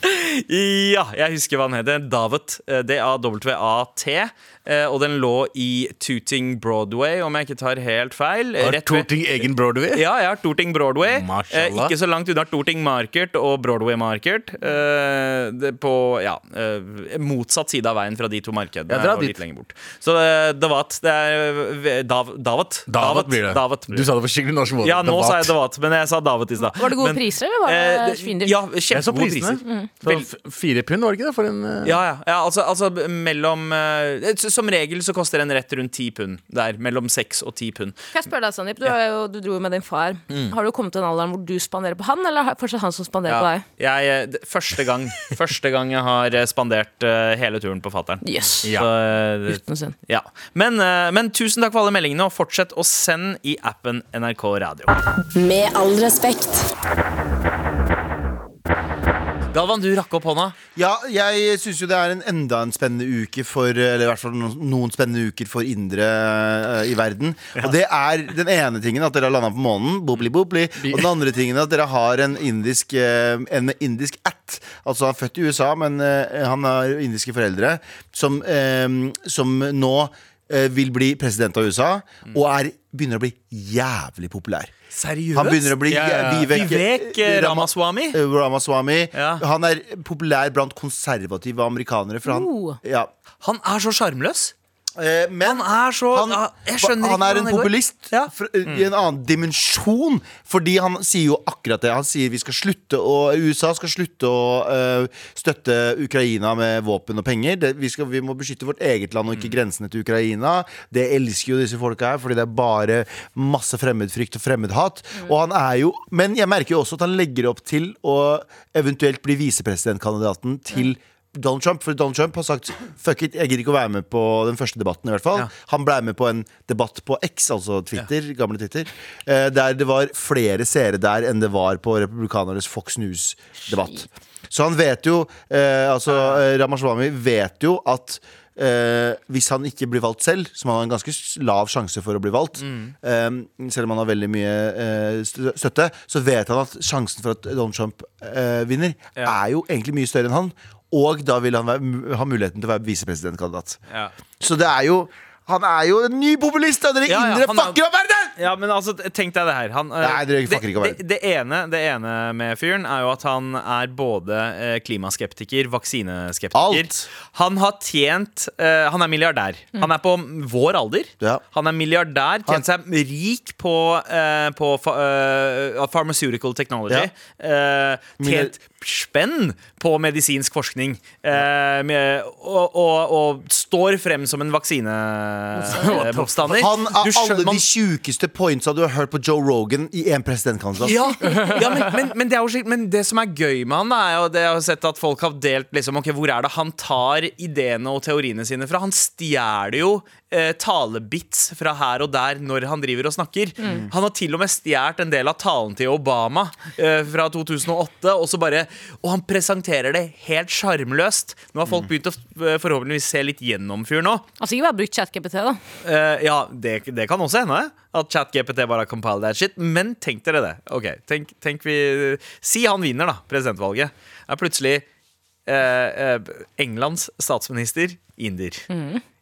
Ja, jeg husker hva han heter. Davat. eh, D-A-W-A-T. Eh, Og den lå i Tooting Broadway, om jeg ikke tar helt feil. Har Rett ved- egen Broadway? Ja, jeg har Tooting Broadway. Eh, Mashallah. ikke så langt unna Tooting Market og Broadway Market. Eh, det på ja, eh, motsatt side av veien fra de to markedene. Ja, og dit. litt lenger bort. Så eh, Davat. Det er eh, Dav, Davat. Davat blir det. Davat blir Du sa det på skikkelig norsk måte. Ja, nå sa jeg Davat. Davat, men jeg sa Davat i stad. Var det gode Men, priser, eller var eh, det svindyrt? Ja, så kjempegode priser. Så fire pund, var det ikke det? For en uh... Ja, ja, ja altså, altså mellom eh, Som regel så koster en rett rundt ti pund. Der, mellom seks og ti pund. Kan jeg spørre deg, Sandeep? Du, ja. jo, du dro jo med din far. Mm. Har du kommet til en alderen hvor du spanderer på han, eller er fortsatt han som spanderer på deg? jeg, eh, første, gang, første gang jeg har eh, spandert uh, hele turen på fattern. Yes. Ja. Uten synd. ja. men, uh, men tusen takk for alle meldingene, og fortsett å sende i appen NRK Radio. Med all respekt. Galvan, du rakk opp hånda. Ja, jeg syns jo det er en enda en spennende uke for Eller i hvert fall noen, spennende uker for indre eh, i verden. Og det er den ene tingen at dere har landa på månen, bobli bobli. Og den andre tingen at dere har en indisk, eh, en indisk at. Altså han er født i USA, men eh, han har indiske foreldre som, eh, som nå eh, vil bli president av USA, og er, begynner å bli jævlig populær. Seriøst? Han begynner å bli Ja, ja. Vivek, Vivek eh, Ramaswamy. Eh, Ramaswamy. Ja. Han er populær blant konservative amerikanere. For han, uh. ja. Han er så sjarmløs. Eh, men Han er så han, Jeg skjønner han ikke er en populist Ja. i en annen dimensjon. Fordi han sier jo akkurat det. Han sier vi skal slutte å USA skal slutte å uh, støtte Ukraina med våpen og penger. Det, vi, skal, vi må beskytte vårt eget land og ikke grensene til Ukraina. Det elsker jo disse folka her, fordi det er bare masse fremmedfrykt og fremmedhat. Og han er jo Men jeg merker jo også at han legger opp til å eventuelt bli visepresidentkandidaten til Donald Trump, for Donald Trump har sagt Fuck it, jeg gidder ikke å være med på den første debatten. i hvert fall Ja. Han ble med på en debatt på X, altså Twitter, gamle Twitter, eh, der det var flere seere der enn det var på republikanernes Fox News-debatt. Så han vet jo eh, Altså, eh, Ramaswamy vet jo at eh, hvis han ikke blir valgt selv, som han har en ganske lav sjanse for å bli valgt, Mm. eh, selv om han har veldig mye eh, støtte, så vet han at sjansen for at Donald Trump eh, vinner, Ja. er jo egentlig mye større enn han. Og da vil han være, ha muligheten til å være visepresidentkandidat. Ja. Så det er jo Han er jo en ny populist! Dere Ja, ja, indre er- fucker opp verden! Ja, men altså, tenk deg det her. Han, eh, Nei, dere fucker ikke det, det, det, ene, det ene med fyren er jo at han er både eh, klimaskeptiker, vaksineskeptiker. Alt. Han har tjent uh, Han er milliardær. Han er på vår alder. Ja. Han er milliardær, tjent seg rik på, uh, på fa, eh, pharmaceutical technology. Eh, tjent spenn på medisinsk forskning. eh, med, og, og, og står frem som en vaksinemotstander. Han Du er skjønner- alle de sjukeste pointsa du har hørt på Joe Rogan i en presidentkandidat. Ja, ja men, men, men, det er jo, slik- men det som er gøy med han, er jo det jeg har sett at folk har delt liksom, Ok, Hvor er det han tar ideene og teoriene sine fra? Han stjeler jo eh, talebits fra her og der når han driver og snakker. Han har til og med stjålet en del av talen til Obama eh, fra 2008, og, så bare, og han presenterer det helt sjarmløst. Nå har folk begynt å eh, forhåpentligvis se litt gjennom fyren nå. Altså ikke bare brukt ChatGPT, da. Eh, ja, det, det kan også hende At ChatGPT bare har compiled that shit Men tenk dere det Ok, tenk, tenk vi Si han vinner da, presidentvalget Er plutselig eh, eh, Englands statsminister Inder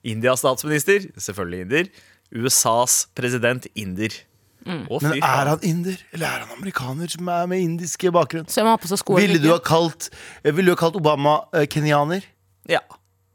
Indias statsminister, selvfølgelig inder USAs president Inder Å, Men er han inder, eller er han amerikaner som er med indiske bakgrunn? Så jeg må ha på seg skoene. Ville du ha kalt, eh, ville du ha kalt Obama eh, kenyaner? Ja,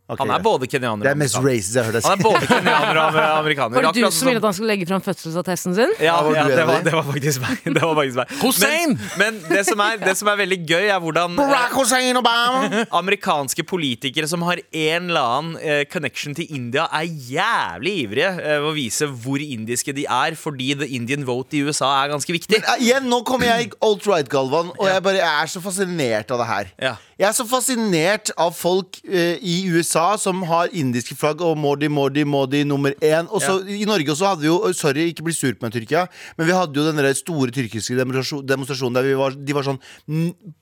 Ok, Han ja. er både kenyaner er og amerikaner. Han er både kenyaner og amerikaner. Var det du som ville at han skulle legge fram fødselsattesten sin? ja, ja, det, var, det var faktisk meg. Det var faktisk meg. Hussein! Men, men det, som er, det som er veldig gøy, er hvordan eh, Barack Hussein Obama! amerikanske politikere som har en eller annen eh, connection til India, er jævlig ivrige eh, ved å vise hvor indiske de er, fordi the Indian vote i USA er ganske viktig. Men, igjen, nå kommer jeg i alt-right, Galvan, og jeg, bare, jeg er så fascinert av det her. Ja. Jeg er så fascinert av folk eh, i USA som har indiske flagg og Mordi, Mordi, Modi nummer én. Og så I Norge også hadde vi jo Sorry, ikke bli sur på meg, Tyrkia, men vi hadde jo den store tyrkiske demonstrasjonen der vi var, de var sånn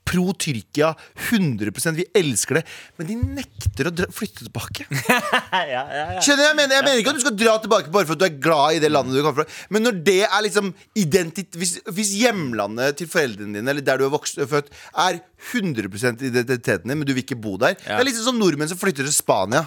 pro Tyrkia 100% Vi elsker det. Men de nekter å dra, flytte tilbake. Skjønner jeg, mener, jeg mener ikke at du skal dra tilbake bare for at du er glad i det landet du kommer fra. Men når det er liksom identitet Hvis, hvis hjemlandet til foreldrene dine, eller der du er vokst, født, er 100 identiteten din, men du vil ikke bo der Det er liksom som nordmenn som flytter til Spania.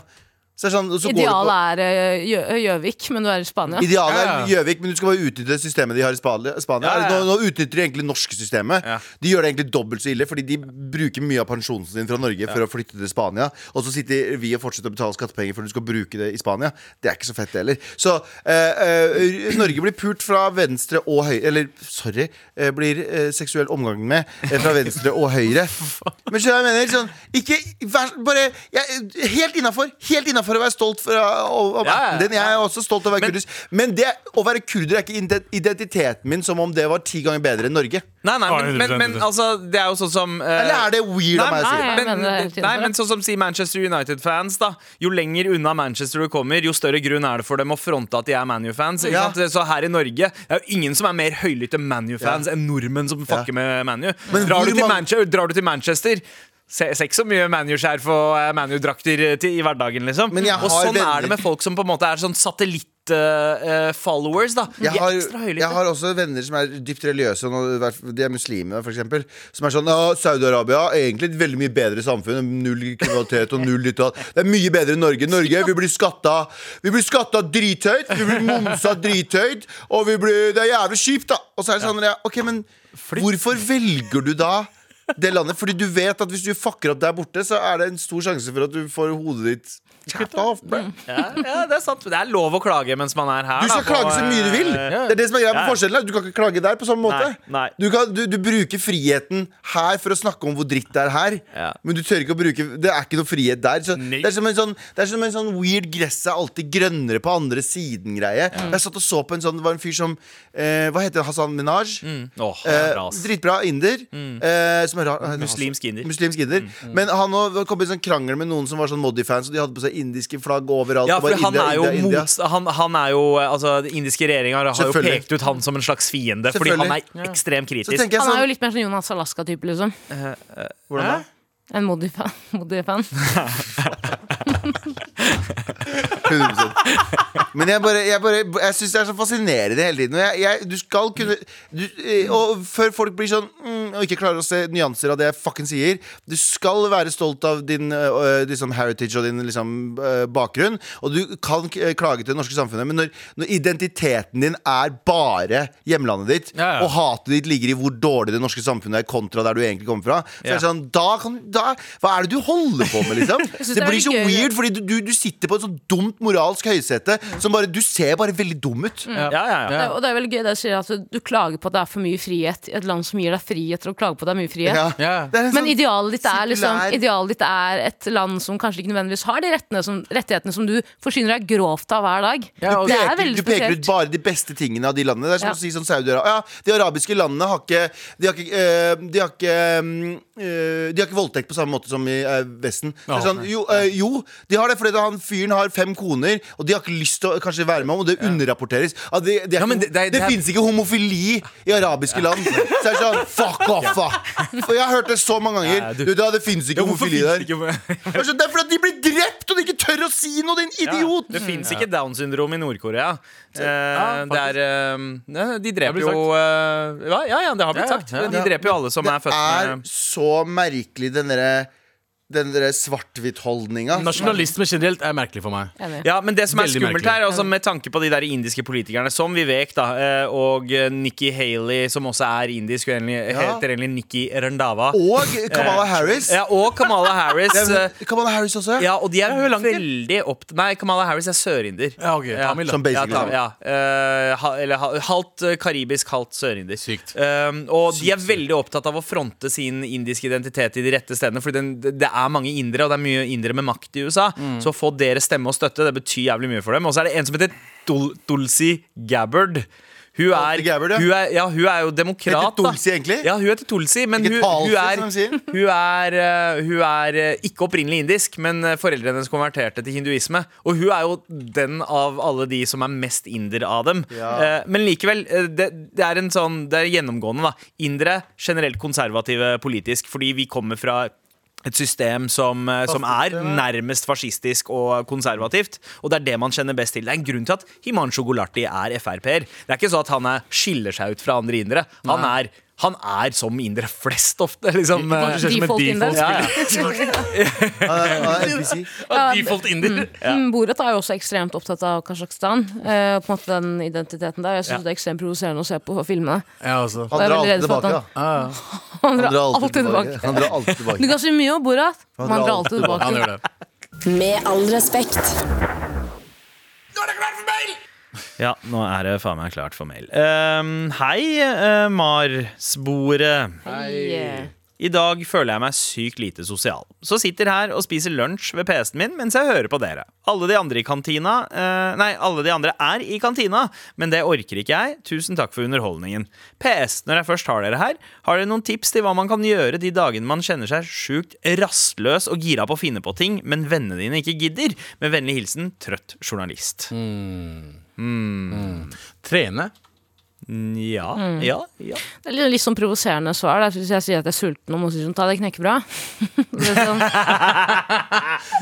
Så sånn, så går det på- Idealet er eh, Gjøvik, men du er i Spania. Idealet er Ja, ja. Gjøvik, men du skal bare utnytte systemet de har i Spania. Spania. Ja, ja, ja. Nå, nå utnytter de egentlig norske systemet. Ja. De gjør det egentlig dobbelt så ille, fordi de bruker mye av pensjonen sin fra Norge for å flytte til Spania. Og så sitter vi og fortsetter å betale skattepenger for at du skal bruke det i Spania. Det er ikke så fett, det heller. Så eh, eh, Norge blir pult fra venstre og høyre Eller, sorry, eh, blir eh, seksuell omgang med eh, fra venstre og høyre. Men skjønner du hva jeg mener? Sånn, ikke vær, bare ja, Helt innafor. Helt innafor å være stolt for, av, av Ja, ja. Jeg er også stolt over å være Men- kurdisk. Men det, å være kurder er ikke identiteten min som om det var ti ganger bedre enn Norge. Nei, nei, men, men, men altså, det er jo sånn som uh, Eller er det weird av Nei, meg å si? nei, men, nei, men sånn som sier Manchester United-fans, da. Jo lenger unna Manchester du kommer, jo større grunn er det for dem å fronte at de er ManU-fans. Ja. Så her i Norge Det er jo ingen som er mer høylytte ManU-fans enn nordmenn som fucker med ManU. Drar, drar du til Manchester ser ikke så mye ManU-skjerf og eh, ManU-drakter i hverdagen, liksom. Og sånn venner- er det med folk som på en måte er sånn satellitt-followers, da. De Jeg jeg har også venner som er dypt religiøse, de er muslimer, eksempel. Som er sånn ja, Saudi-Arabia er egentlig et veldig mye bedre samfunn. Null kriminalitet og null ditt og. Det er mye bedre enn Norge. Norge vi blir skatta Vi blir skatta drithøyt, vi blir momsa drithøyt, og vi blir, det er jævlig kjipt, da. Og så er det sånn ja, Ok, men hvorfor velger du da det landet? Fordi du vet at hvis du fucker opp der borte, så er det en stor sjanse for at du får hodet ditt chopped off. bro. Ja, ja, det er sant. Det er lov å klage mens man er her. Du skal da, på, klage så mye du vil. eh, Det er det som er greia Ja. med forskjellen. Du kan ikke klage der på samme måte. Nei, nei. Du, kan, du, du bruker friheten her for å snakke om hvor dritt det er her. Ja. Men du tør ikke å bruke Det er ikke noe frihet der. Så det, er som en sånn, det er som en sånn weird gresset er alltid grønnere på andre siden-greie. Jeg satt og så på en sånn Det var en fyr som eh, Hva heter det? Hassan Minaj? Oh, Eh, dritbra inder. Eh, som er rar, Muslimsk inder. Muslimsk inder. Men han kom i en sånn krangel med noen som var sånn Moddi-fans, og de hadde på seg indiske flagg overalt. Ja, for han India, er jo India, India. han, han er jo Altså, Den indiske regjeringa har jo pekt ut han som en slags fiende, fordi han er ekstremt kritisk. Han er sånn jo litt mer sånn Jonas Alaska-type, liksom. Hvordan da? En Modi-fan. Modi-fan. 100% Men jeg bare Jeg, bare, jeg syns det er så fascinerende hele tiden. Og jeg, jeg, du skal kunne du, eh, Og før folk blir sånn mm, og ikke klarer å se nyanser av det jeg fucking sier Du skal være stolt av din uh, liksom heritage og din liksom, uh, bakgrunn. Og du kan klage til det norske samfunnet, men når, når identiteten din er bare hjemlandet ditt, Ja, ja. og hatet ditt ligger i hvor dårlig det norske samfunnet er kontra der du egentlig kommer fra, så er det sånn da kan, da, Hva er det du holder på med, liksom? Det det blir så gøy. weird, fordi du, du, du sitter på et sånt dumt moralsk høysete som bare Du ser bare veldig dum ut. Ja, ja, ja. Det Og det er veldig gøy det du sier at du klager på at det er for mye frihet i et land som gir deg frihet til å klage på at det er mye frihet. Ja. Ja. Det er en Men sånn- idealet ditt, er liksom, idealet ditt er et land som kanskje ikke nødvendigvis har de rettene som, rettighetene som du forsyner deg grovt av hver dag. Du er peker, du peker ut bare de beste tingene av de landene. Det er som Ja. å si sånn Saudi-Arabia. Ja, de arabiske landene har ikke De har ikke, øh, de har ikke, mm, eh, de har ikke voldtekt på samme måte som i eh, Vesten. Det er Ja. sånn, jo, eh, jo, de har det fordi han fyren har fem koner, og de har ikke lyst til å kanskje være med om, og det underrapporteres. Ja, det det, er Ja, men ikke- det- det det det er- fins ikke homofili i arabiske land. Så det er sånn Fuck off! da. For jeg har hørt det så mange ganger. Ja, du- Du, da, det fins ikke homofili der. Det er sånn, Det er fordi de blir drept, og de ikke tør å si noe, din idiot! Det fins ikke Down syndrom i Nord-Korea. Eh, Ja, det er eh, De dreper jo eh, ja, ja, ja, det har blitt sagt. De dreper jo alle som er født med det er så merkelig den derre den der svart-hvitt-holdninga. Nasjonalisme generelt er merkelig for meg. Ja, men det som er Veldig skummelt merkelig. her, også med tanke på de der indiske politikerne som Vivek da, eh, og eh, Nikki Haley, som også er indisk, og egentlig, Ja. heter egentlig Nikki Randava. Og Kamala Harris. Ja, og Kamala Harris. Det eh, Kamala Harris også. Ja, og de er veldig opp... Nei, Kamala Harris er sørinder. Ja, ok, ja. Som basically ja, eh, eller halvt eh, karibisk, halvt sørinder. Sykt. Um, og de er veldig opptatt av å fronte sin indiske identitet i de rette stedene. For den, det er mange indere, og det er mye indere med makt i USA. Mm. Så å få deres stemme og støtte, det betyr jævlig mye for dem. Og så er det en som heter Dul Dulcy Gabbard. Hun er, Gabbard, ja. hun, er, ja, hun er jo demokrat. Heter Tulsi egentlig? Ja, hun heter Tulsi, men hun, hun, er, sier. hun, er, eh, hun er eh, ikke opprinnelig indisk, men eh, foreldrene hennes konverterte til hinduisme. Og hun er jo den av alle de som er mest inder av dem. Ja. Men likevel, det, det er en sånn Det er gjennomgående, da. Indere generelt konservative politisk, fordi vi kommer fra et system som, eh, som er nærmest fascistisk og konservativt. Og det er det man kjenner best til. Det er en grunn til at Himanshu Gulati er Frp-er. Det er ikke så at han er, skiller seg ut fra andre indere. Han er, han er som indere flest ofte. Liksom, eh, Default inder. default ja, ja. Han er- han er NPC. Ja, Default inder. Mm, Borat er jo også ekstremt opptatt av Kasjokstan. Uh, på en måte den identiteten der Jeg syns Ja. det er ekstremt provoserende å se på filmene. Ja, altså. Han er drar alltid for tilbake. han- da. Ja, ja. Han Han drar alltid tilbake. Han drar alltid Du kan si mye om Borat. Han drar drar tilbake. alltid all Han Nå gjør det. Med all respekt. Ja, nå er det faen meg klart for mail. Ehm, hei, uh, Mar-sporet. Yeah. I dag føler jeg meg sykt lite sosial. Så sitter her og spiser lunsj ved PC-en min mens jeg hører på dere. Alle de andre i kantina uh, Nei, alle de andre er i kantina, men det orker ikke jeg. Tusen takk for underholdningen. PS, når jeg først har dere her, har dere noen tips til hva man kan gjøre de dagene man kjenner seg sjukt rastløs og gira på å finne på ting, men vennene dine ikke gidder? Med vennlig hilsen trøtt journalist. Trene. Mm, Ja, ja, ja. Det er litt, litt sånn provoserende svar. Da. Hvis jeg sier at jeg er sulten og må si sånn, ta deg knekkebrød. Det sånn,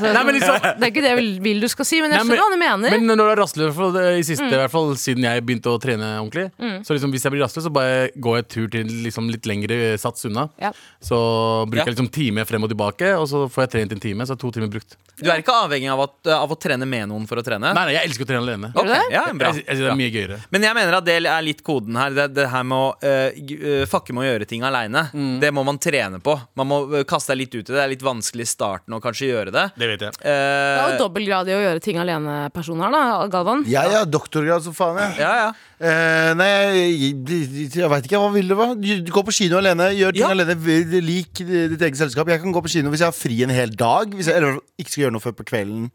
Nei, liksom det er ikke det jeg vil, vil du skal si, men jeg skjønner hva du mener. Men når du er rastløs, i fall, i siste, i hvert fall siden jeg begynte å trene ordentlig Så liksom hvis jeg blir rastløs, så bare går jeg tur til liksom litt lengre sats unna. Ja. Så bruker Ja. jeg liksom time frem og tilbake, og så får jeg trent en time. Så er to timer brukt. Du er ikke avhengig av, at, av å trene med noen for å trene? Nei, nei, jeg elsker å trene alene. Okay. Ja. Jeg, jeg, synes det er mye gøyere. Men jeg mener at det er litt koden her. Det, det her med å uh, fucke med å gjøre ting aleine. Det må man trene på. Man må øh, kaste seg litt ut i det. Det er litt vanskelig i starten å kanskje gjøre det. Det vet jeg. Det er Eh, jo dobbeltgrad i å gjøre ting alene-person her, da, Galvan. Jeg er doktorgrad som faen, jeg. ja, ja. Eh, nei, jeg, jeg, jeg veit ikke. Hva vil du? hva? Gå på kino alene. Gjør ting Ja. alene. Lik ditt eget selskap. Jeg kan gå på kino hvis jeg har fri en hel dag. Hvis jeg eller, ikke skal gjøre noe før på kvelden.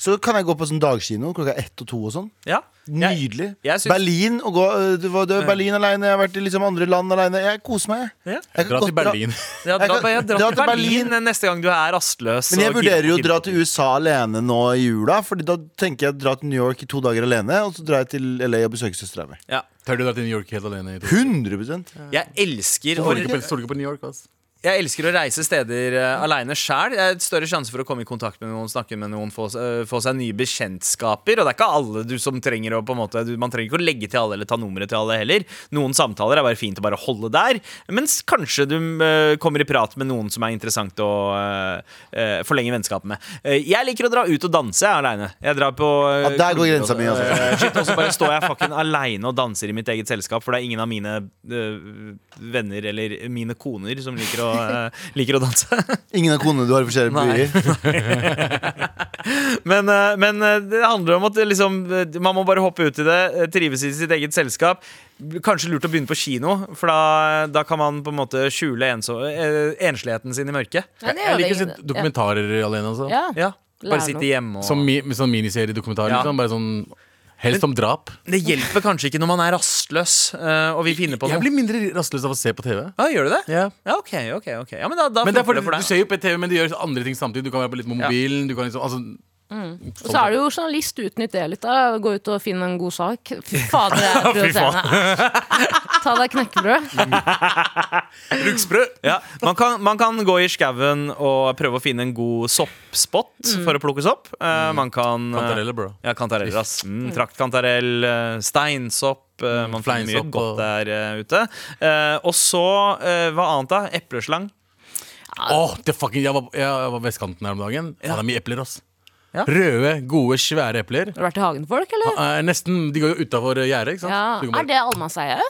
Så kan jeg gå på sånn dagkino klokka ett og to og sånn. ja. Nydelig. jeg synes... Berlin og gå, du, du, var, Berlin alene. Jeg har vært i liksom andre land alene. Jeg koser meg. Ja. Jeg kan Dra til Berlin. Dra, Jeg dra, dra, dra til Berlin. neste gang du er rastløs. Men jeg vurderer jo å dra til USA alene nå i jula. Fordi da tenker jeg å dra til New York i to dager alene, og så drar jeg til LA og besøker søstera mi. ja. Tør du dra til New York helt alene? i to- 100 Jeg elsker å Stoler ikke på- stoler ikke på New York, ass. Jeg elsker å reise steder uh, aleine sjæl. Det er et større sjanse for å komme i kontakt med noen, snakke med noen, få, uh, få seg nye bekjentskaper. Og det er ikke alle du som trenger å på en måte du, Man trenger ikke å legge til alle eller ta nummeret til alle heller. Noen samtaler er bare fint å bare holde der. Mens kanskje du uh, kommer i prat med noen som er interessant å eh, eh, forlenge vennskapet med. Eh, jeg liker å dra ut og danse aleine. Jeg drar på eh, Ja, der går grensa mi, altså. eh, shit, Og så bare står jeg fucking aleine og danser i mitt eget selskap, for det er ingen av mine eh, venner eller mine koner som liker å, eh, liker å danse. Ingen av konene du har forskjellige byer. men, eh, men eh, det handler om at det liksom, man må bare hoppe ut i det, trives i sitt eget selskap. Kanskje lurt å begynne på kino, for da, da kan man på en måte skjule enso, ensligheten sin i mørket. Ja, Jeg liker å ingen- dokumentarer alene, altså. Ja. Ja, Bare sitte hjemme og Som, mi, sånn miniseriedokumentar. Ja. Liksom, bare sånn, helst om drap. Det hjelper kanskje ikke når man er rastløs eh, og vil finne på Jeg blir mindre rastløs av å se på TV. Ja, gjør du det? Ja. Ja, ok, ok, ok Ja, Men da, da Men det er fordi, det du ser jo på TV, men du gjør andre ting samtidig. Du kan være på litt med mobilen. Du kan liksom, altså, Og så er du jo journalist, utnytt det litt. da Gå ut og finne en god sak. Fader, det er provoserende. Ta deg knekkebrød. Bruksbrød! Ja, man kan, man kan gå i skauen og prøve å finne en god soppspot for å plukke sopp. Eh, man kan eh, Kantareller, bro. Ja, kantareller, ass. Mm, Traktkantarell, eh, steinsopp. eh, man finner mye fleinsopp godt der eh, ute. Eh, og så, eh, hva annet da? Epleslang. Åh, det fucking, jeg, var, jeg var vestkanten her om dagen. Faen, det er mye epler, ass. Ja. Røde, gode, svære epler. Har du vært i hagen folk, eller? Eh, nesten, De går jo utafor gjerdet. ikke sant? Ja. Du kan bare- Er det allemannseie?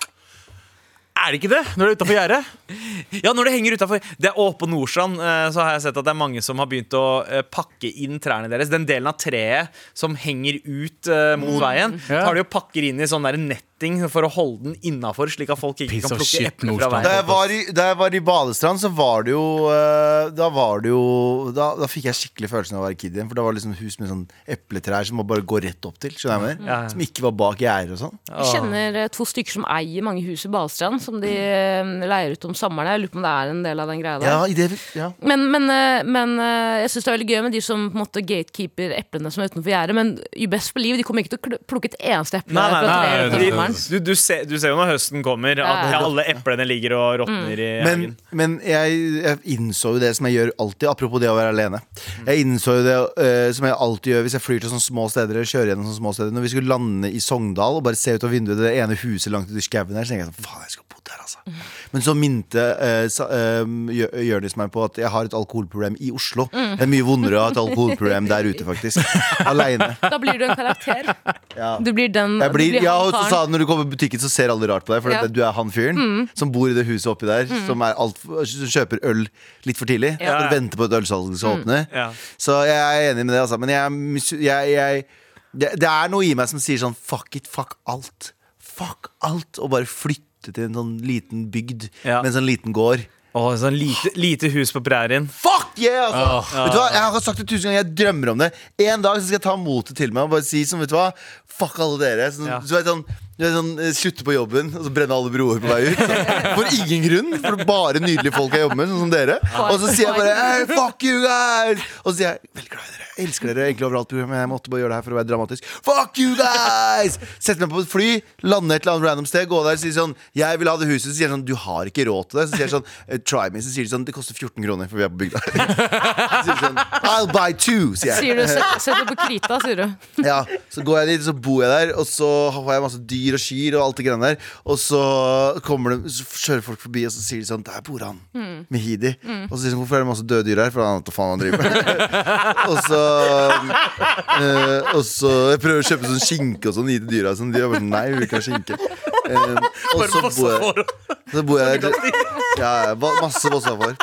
Er det ikke det? Når det er utafor gjerdet? Ja, når det henger utenfor Det er også på Nordstrand eh, Så har jeg sett at det er mange som har begynt å eh, pakke inn trærne deres. Den delen av treet som henger ut eh, mot veien, Ja. tar de og pakker inn i sånn der netting for å holde den innafor, slik at folk ikke kan plukke epler fra. Da veien. jeg, var i, da jeg var i Balestrand, så var det jo eh, Da var det jo Da, da fikk jeg skikkelig følelsen av å være kid igjen. For da var det liksom hus med sånn epletrær som man bare går rett opp til. Skjønner jeg mer? Ja, ja. Som ikke var bak gjerder og sånn. Jeg kjenner eh, to stykker som eier mange hus i Balestrand, som de eh, leier ut om sommeren. Jeg lurer på om det er en del av den greia der. Ja, i det, ja. Men, men, men jeg syns det er veldig gøy med de som på en måte gatekeeper eplene som er utenfor gjerdet. Men you best believe, de kommer ikke til å plukke et eneste eple. Nei, nei, nei, sommeren. Du, du, ser, du ser jo når høsten kommer, at Ja. alle eplene ligger og råtner i Men, hagen. men jeg, jeg innså jo det som jeg gjør alltid, apropos det å være alene. Jeg innså jo det uh, som jeg alltid gjør hvis jeg flyr til sånne små steder. Eller kjører gjennom sånne små steder Når vi skulle lande i Sogndal og bare se ut av vinduet det ene huset langt ute i skauen her, så tenker jeg sånn Faen, jeg skal bo der, altså. Men så minte uh, Jonis meg på at jeg har et alkoholproblem i Oslo. Det er mye vondere å ha et alkoholproblem der ute, faktisk. Aleine. Da blir du en karakter. Ja. Du blir den Jeg blir, du blir ja, han og så sa Når du kommer på butikken, så ser alle rart på deg. For Ja. du er han fyren som bor i det huset oppi der, som, er alt, kjøper øl litt for tidlig. Ja. Og venter på et ølsalg som skal åpne. Ja. Så jeg er enig med det, altså. Men jeg, jeg, jeg det, det er noe i meg som sier sånn fuck it, fuck alt. Fuck alt. Og bare flytte til en sånn liten bygd Ja. med en sånn liten gård. Oh, sånn lite, lite hus på prærien. Fuck yeah! Altså. Vet du hva? Jeg har sagt det tusen ganger, jeg drømmer om det. En dag så skal jeg ta motet til meg og bare si sånn, vet du hva Fuck alle dere. Sånn, Ja. så vet, sånn, du er sånn eh, Slutte på jobben og så brenne alle broer på vei ut. Så. For ingen grunn. For bare nydelige folk jeg jobber med, sånn som dere. Og så sier jeg bare hey, fuck you guys! Og så sier jeg veldig glad i dere. Elsker dere egentlig overalt, men jeg måtte bare gjøre det her for å være dramatisk. Fuck you guys! Sette meg på et fly, lande et eller annet random sted, gå der og si sånn Jeg vil ha det huset. Så sier jeg sånn Du har ikke råd til det. Så sier jeg sånn eh, Try me. Så sier de sånn Det koster 14 kroner, for vi er på bygda. Så sier de sånn I'll buy two, sier jeg. Sier du, Sett det på krita, sier du. Ja, Så går jeg dit, så bor jeg der, og så har jeg masse dyr og skyr og alt det greiene der. Og så kommer det Så kjører folk forbi, og så sier de sånn Der bor han. Mehidi. Og så sier de sånn Hvorfor er det masse døde dyr her? For han vet hva faen han driver med. og så øh, Og så Jeg prøver å kjøpe sånn skinke og sånn, gi til dyra. Sånn, de er bare sånn Nei, vi vil ikke ha skinke. Eh, og så bor jeg Så bor jeg. Ja, masse Vossafår.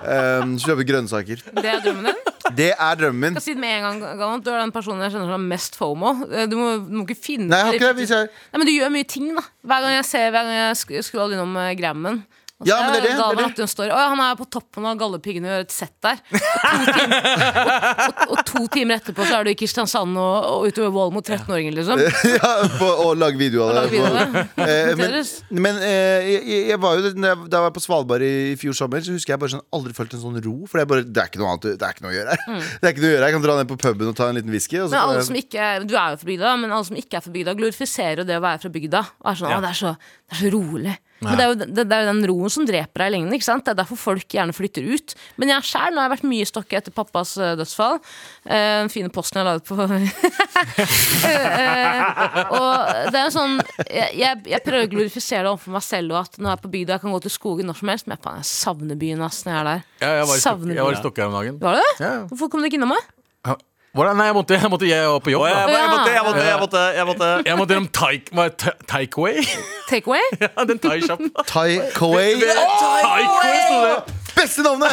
Um, kjøper grønnsaker. Det er drømmen din. Det er drømmen min. Jeg skal si det med en gang, Du er den personen jeg kjenner som har mest fomo. Eh, Du må, du må ikke finne Nei, jeg har ikke det. Nei, men du gjør mye ting, da. Hver gang jeg ser Hver gang jeg skrur innom uh, Grammen. Og så Ja, men det er det, det er det. Hun står. Å, han er på toppen av Gallepiggene og gjør et sett der. Og to, timer, og, og, og to timer etterpå så er du i Kristiansand og, og utover vold mot 13-åringer, liksom. ja, på, og lage video av det. Eh, men men eh, jeg, jeg var jo, da jeg- var på Svalbard i, i fjor sommer, så husker jeg bare sånn aldri følt en sånn ro. For det bare, det er ikke noe annet Det er ikke noe å gjøre her. Det er ikke noe å gjøre Jeg kan dra ned på puben og ta en liten whisky. Men alle som ikke er, du er jo fra bygda, men alle som ikke er fra bygda, glorifiserer jo det å være fra bygda. Og er sånn, Ja. det, er så, det er så rolig. Men det er, jo, det, det er jo den roen som dreper deg i lengden. Det er derfor folk gjerne flytter ut. Men jeg sjæl, har jeg vært mye i Stokke etter pappas eh, dødsfall. Den den fine posten jeg la ut på uh, Og det er jo sånn Jeg, jeg, jeg prøver å glorifisere det overfor meg selv, og at når jeg er på bygda, jeg kan gå til skogen når som helst. Men jeg, faen, jeg savner byen ass, når jeg er der. Ja, jeg var i jeg var i. Stokke her om dagen. Var det? Ja. Hvorfor kom du ikke innom meg? Hvordan? Nei, jeg måtte, jeg måtte jeg var på jobb. Da. jeg, måtte, jeg, måtte, jeg, måtte, jeg måtte Jeg måtte gjennom Takeaway. Takeaway? Ja, den thai-shop. Tai Kawai. Takeaway, sto det. Beste navnet!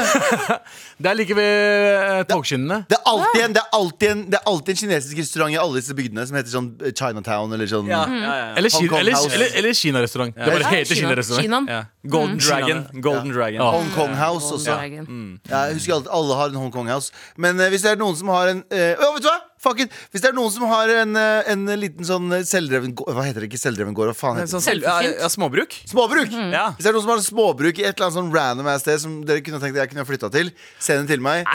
Det er like ved eh, togskinnene. Det er alltid en, det er alltid en, det er alltid en kinesisk restaurant i alle disse bygdene som heter sånn eh, Chinatown eller sånn ja, ja, ja. Eller, Hong Kong eller, eller, eller Kina-restaurant. Det bare heter Kina. Kina-restaurant. Ja. Golden Dragon. Golden Dragon. Ja. Hong Kong House også. Dragon. Ja, jeg husker alltid alle har en Hong Kong House. Men uh, hvis det er noen som har en uh, vet du hva? Fuck it! Hvis det er noen som har en, eh, en liten sånn selvdreven gård Hva heter det ikke selvdreven gård? Hva faen heter det? Sånn selv, ja, ja, småbruk. Småbruk! Ja. Hvis det er noen som har småbruk i et eller annet sånn random ass sted som dere kunne tenkt jeg kunne flytta til, send den til meg.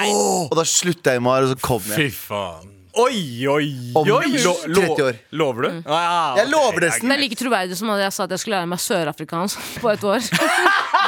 Og da slutter jeg i mar, og så kommer jeg. Fy faen. Oi, oi, Om oi! Lo, lo, 30 år. lover du? Ah, ja. Jeg lover Det nesten. er like troverdig som at jeg sa at jeg skulle lære meg sørafrikansk på et år.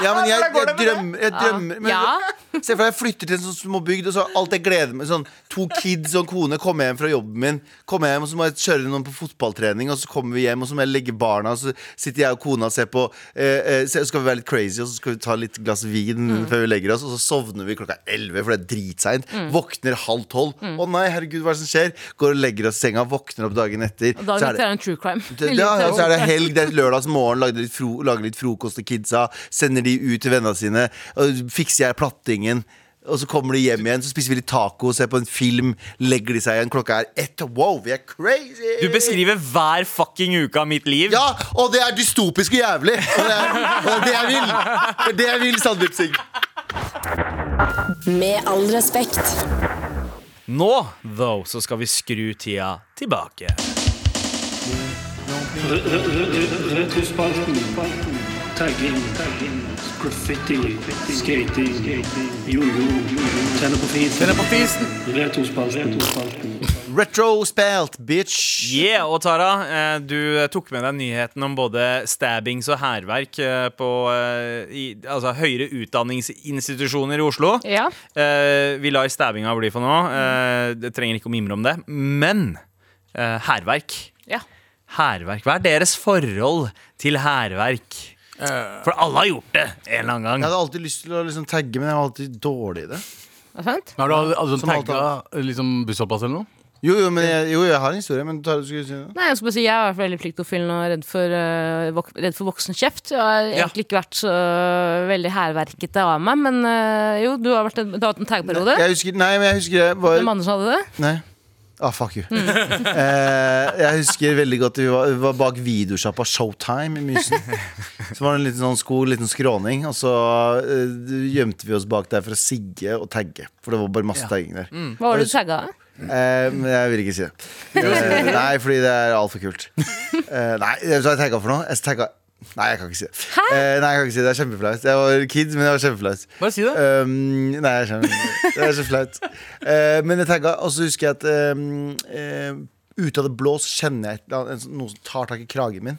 Ja, men jeg, jeg drømmer, jeg drømmer men, Ja. Se for deg jeg flytter til en sånn små bygd, og så alt jeg gleder meg Sånn to kids og en kone kommer hjem fra jobben min. Kommer hjem, og Så må jeg kjøre noen på fotballtrening, og så kommer vi hjem, og så må jeg legge barna, og så sitter jeg og kona og ser på eh, eh, så skal vi være litt crazy, og så skal vi ta litt glass vin før vi legger oss, og så sovner vi klokka 11, for det er dritseint. Våkner halv tolv. Å nei, herregud, hva er det som skjer? Går og legger oss i senga, våkner opp dagen etter. Og dagen er etter er det en true crime. det, ja, og så er det helg, det er lørdagsmorgen, lager litt, fro, lager litt frokost til kidsa. Sender de ut til vennene sine. Og fikser jeg plattingen. Og så kommer de hjem igjen, så spiser vi litt taco, ser på en film, legger de seg igjen. Klokka er ett. Wow, vi er crazy! Du beskriver hver fucking uke av mitt liv. Ja, og det er dystopisk og jævlig! Og det er, og det er det jeg vil! Det er det jeg vil, Sandeep Med all respekt. Nå, though, så skal vi skru tida tilbake. Retrospalten. Tagging. Graffiti. Skating. Jojo. Er på fisen. Retrospalten. Retrospelt, bitch. Yeah, og Tara, eh, du tok med deg nyheten om både stabbings og hærverk eh, på eh, i, altså, høyere utdanningsinstitusjoner i Oslo. Ja. Eh, vi lar stabbinga bli for nå. Eh, det trenger ikke å mimre om det. Men eh, hærverk. ja. Hærverk. Hva er deres forhold til hærverk? For alle har gjort det en eller annen Jeg hadde alltid lyst til å liksom tagge, men jeg var alltid dårlig i det. Det er sant? Har du aldri, aldri tagga liksom, bussholdeplass eller noe? Jo, jo, men jeg, jo, jeg har en historie, men tar, si? Nei, jeg skal bare si Jeg er i hvert fall veldig pliktoppfyllende og redd for, uh, vok redd for voksenkjeft. Jeg har Ja. egentlig ikke vært så veldig hærverkete av meg, men uh, jo, du har, vært en, du har hatt en tagperiode. Jeg husker, nei, men jeg husker jeg var Hvem andre hadde det? Nei. Ah, fuck you. eh, jeg husker veldig godt Vi var, vi var bak videosjappa Showtime i Mysen. Så var det en liten sånn sko, en liten skråning, og så eh, gjemte vi oss bak der for å sigge og tagge. For det var bare masse tagging der. Hva var det du tagga? Eh, men jeg vil ikke si det. Eh, nei, fordi det er altfor kult. Eh, nei, hva har jeg tagga for noe? Jeg tagga Nei, jeg kan ikke si det. Hæ? Eh, nei, jeg kan ikke si det. Det er kjempeflaut. Jeg var kid, men det var kjempeflaut. Bare si det. Um, nei, jeg skjønner. Det er så flaut. Eh, men jeg tagga, og så husker jeg at um, eh, ut av det blå så kjenner jeg et eller annet, en sånn- noe som tar tak i kragen min.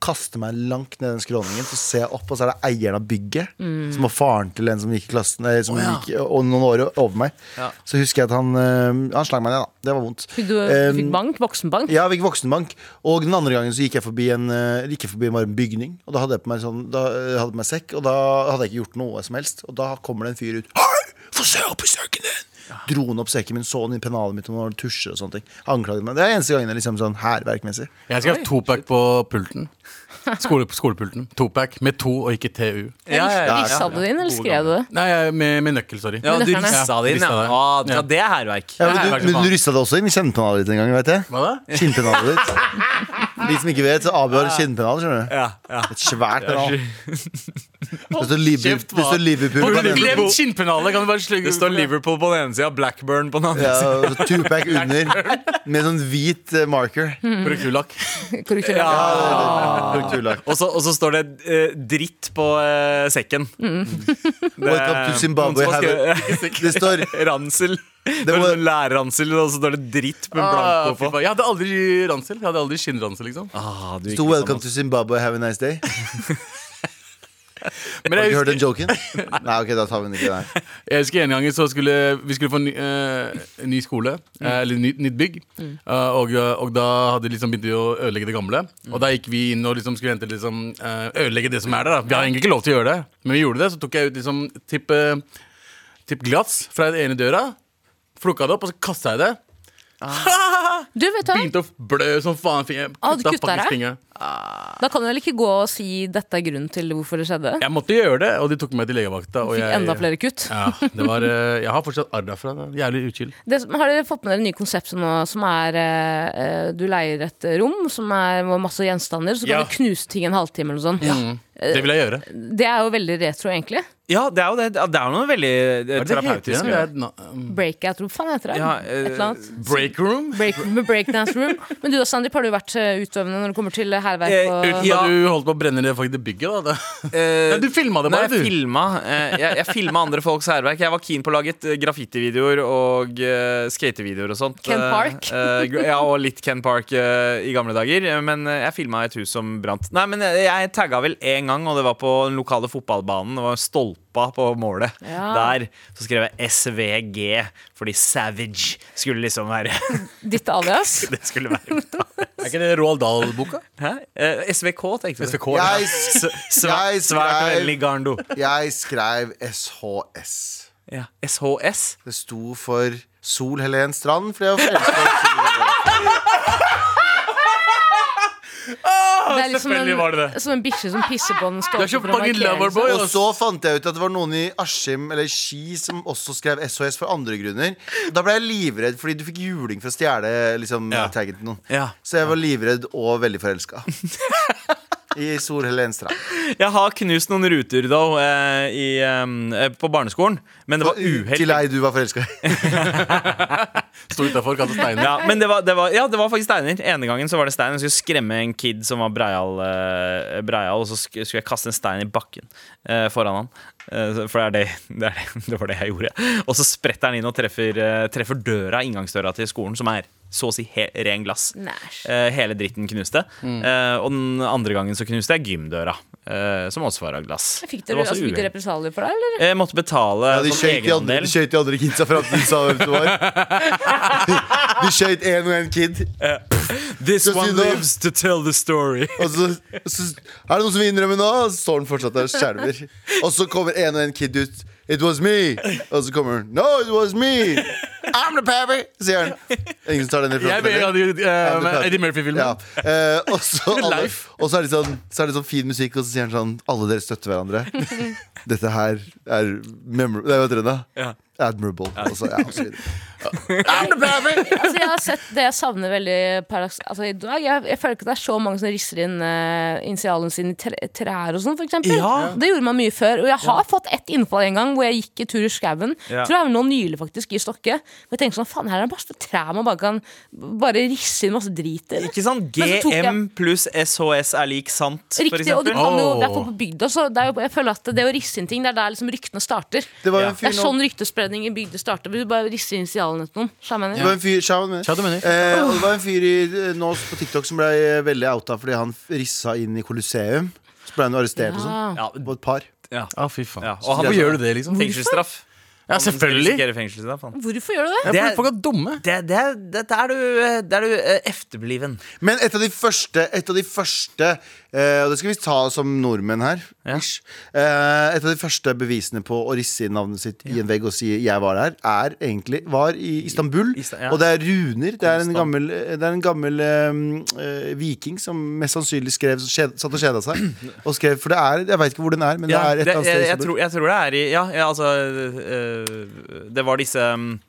Kaster meg langt ned den skråningen. Så ser jeg opp, og så er det eieren av bygget. Som var faren til en som gikk i klassen eh, som gikk, Og noen år over meg. Så husker jeg at han uh, Han slang meg ned, da. Det var vondt. Fikk du Um, fikk bank? Voksenbank? ja, jeg fikk voksenbank. Og den andre gangen så gikk jeg forbi en, eh, gikk jeg forbi en bygning. Og da hadde jeg på meg, sånn, da eh, hadde på meg sekk, og da hadde jeg ikke gjort noe som helst. Og da kommer det en fyr ut. Hei, få se opp i sekken din! Dro han opp sekken min, så han i pennalet mitt, og noen tusjer og sånne ting. Anklaget meg. Det er eneste gangen liksom sånn hærverkmessig. Jeg skrev topack på pulten. Skole, skolepulten. Topack med to og ikke TU. Ja, ja, ja. Rissa du det inn, eller skrev du det? Nei, jeg- med, med nøkkel, sorry. Ja, du rissa det inn, ja. Ah, ja. Ja. Det er hærverk. Ja, men, du, men du rista det også inn i kinnpennalet ditt en gang, vet jeg. Hva da? Kinnpennalet ditt. De som ikke vet, så avgjør har kinnpennal, skjønner du. Ja, ja. Et svært pennal. Det står Liverpool, det står Liverpool på den ene. Glem kinnpennalet! Kan du bare slugge Det står Liverpool på den ene sida, Blackburn på den andre Ja, sida. og Tupac under, med sånn hvit eh, marker. Krukulak Korrektur. Korrekturlakk. Og, så- og så står det eh, dritt på eh, sekken. Mm. Det Welcome to Zimbabwe. Det står Ransel. Det var- en læreransel, og så står det dritt med Ah, blanko på. jeg hadde aldri ransel. Jeg hadde aldri skinnransel, liksom. Ah, du gikk sto 'Welcome samme- to Zimbabwe, have a nice day'. Men Har jeg du hørt husker, den joken? Nei, ok, da tar vi den ikke der. jeg husker en gang så skulle vi skulle få ny, eh, ny skole, eh, eller ny, nytt bygg. Eh, og, og da hadde vi liksom begynt å ødelegge det gamle. Og da gikk vi inn og liksom skulle hente liksom, eh, ødelegge det som er der. Da. Vi har egentlig ikke lov til å gjøre det, men vi gjorde det. Så tok jeg ut liksom tipp, eh, tipp glass fra den ene døra. Flukka det opp, og så kasta jeg det. Du, vet hva? Begynte å blø som faen. Fingeren. Kutta faktisk fingeren. Da kan du vel ikke gå og si dette er grunnen til hvorfor det skjedde? Jeg måtte gjøre det, og de tok meg til legevakta. Og Fikk jeg, enda flere kutt. Ja, det var, eh, jeg har fortsatt arr derfra. er Jævlig uchill. Har dere fått med dere nye konseptet nå, som er eh, Du leier et rom som er med masse gjenstander, så kan Ja. du knuse ting en halvtime eller noe sånt. Ja. Det vil jeg gjøre. Det er jo veldig retro, egentlig. Ja, det er jo det. Det er noe veldig eh, er terapeutisk. Breakout room, faen heter det? Ja, Et eller eh, annet. Breakroom? Break, med breakdance room. Men du da, Sandeep, har du vært eh, utøvende når det kommer til hærverk Eh, Uten Ja. at du holdt på å brenne det faktisk bygget, da. Eh, Nei, du filma det Nei, bare, jeg du. filma, eh, jeg, jeg filma andre folks hærverk. Jeg var keen på å lage eh, graffitivideoer og uh, skatevideoer og sånt. Ken Eh, Park. eh, ja, og litt Ken Park eh, i gamle dager. eh, Men eh, jeg filma et hus som brant. Nei, men jeg, jeg tagga vel én gang, og det var på den lokale fotballbanen. Det var stolpa på målet. Ja. Der så skrev jeg SVG, fordi Savage skulle liksom være ditt alias. Det skulle være Er ikke det Roald Dahl-boka? Hæ? Eh, SVK, tenkte du. SVK, ja. Jeg, S- Svært, svært skrev- Garndo. jeg skrev SHS. Ja. SHS. Det sto for Sol Helen Strand, for jeg var forelska i. Det er liksom selvfølgelig var det det. som en bikkje som pisser på den Du er så fucking loverboy. Og så fant jeg ut at det var noen i Askim eller Ski som også skrev SOS for andre grunner. Da ble jeg livredd fordi du fikk juling for å stjele liksom, Ja. taggen til noen. Ja. Så jeg var livredd og veldig forelska. I Sol Helen Strand. Jeg har knust noen ruter da, eh, i, eh, på barneskolen, men det var Til ei du var forelska i. Sto utafor, kastet steiner. Ja, men det var, det var, ja, det var faktisk steiner. Ene gangen så var det stein. Jeg skulle skremme en kid som var breial, eh, breial og så sk- skulle jeg kaste en stein i bakken eh, foran han. Eh, så- for det, er det, det, er det, det var det jeg gjorde. Og så spretter han inn og treffer, eh, treffer døra, inngangsdøra til skolen, som er så å si he, ren glass. Næsj. Eh, hele dritten knuste. Mm. og den andre gangen så knuste jeg gymdøra, eh, som også var av glass. Fikk Det dere altså, fikk represalier for det, eller? Jeg måtte betale Ja, de sånn de andre, egenandel. de andre kidsa for at de sa hvem du var. De skøyt én og én kid. This Skal one lives to tell the story. Og så, så er det noen som vil innrømme nå, og så står den fortsatt der og skjelver. Og så kommer en og en kid ut. It was me. Og så kommer hun. No, it was me. I'm the pappy, sier han. Ingen som tar den Jeg referansen? eller? de, eh, Eddie Murphy-filmen. Ja. Eh, og, så alle, Life. Og så er det sånn Så er det sånn fin musikk, og så sier han sånn Alle dere støtter hverandre. Dette her er memor... Nei, hva heter det da? Ja. Admirable. Og så, ja, og så videre. Altså, jeg har sett det jeg savner veldig paradoks altså, i dag. Jeg, jeg føler ikke at det er så mange som risser inn uh, initialene sine i tre, trær og sånn, eksempel. Ja. Det gjorde man mye før. Og jeg har fått ett innfall en gang hvor jeg gikk i tur i skauen. Ja. Tror jeg var nå nylig, faktisk, i Stokke. Og jeg tenkte sånn, faen, her er det masse trær man bare kan bare risse inn masse drit i. Ikke sant? Men så tok jeg- GM pluss SHS er lik sant, Riktig, og du eksempel. kan jo, i hvert fall på bygda så det er jo, Jeg føler at det å risse inn ting, det er der liksom ryktene starter. Det var Ja. en Det er nå sånn ryktespredning i bygder starter. Du bare risser initialene til noen. jeg Det var en fyr, mener. Mener. Eh, og det var en fyr i, nå på TikTok som ble eh, veldig outa fordi han rissa inn i Colosseum. Så ble han arrestert og sånn. Ja, På et par. ja. Å, fy faen. Ja, og han- Hvorfor gjør du det, liksom? Fengselsstraff. Ja, selvfølgelig. Hvorfor gjør du det? Ja, Det er- folk er dumme. Det, det, det, det er du, det er du eh, efterbliven. Men et av de første, et av de første uh, Og det skal vi ta som nordmenn her. Ja. Eh, et av de første bevisene på å risse inn navnet sitt i en vegg og si 'jeg var der', er egentlig var i Istanbul. I- ja. Og det er runer. Det er en gammel, det er en gammel eh, eh, viking som mest sannsynlig skrev skjed, satt og kjeda seg. Og skrev, for det er Jeg veit ikke hvor den er, men Ja, det er et eller annet jeg, sted. i jeg, tror, jeg tror det er i Ja, ja altså øh, Det var disse um,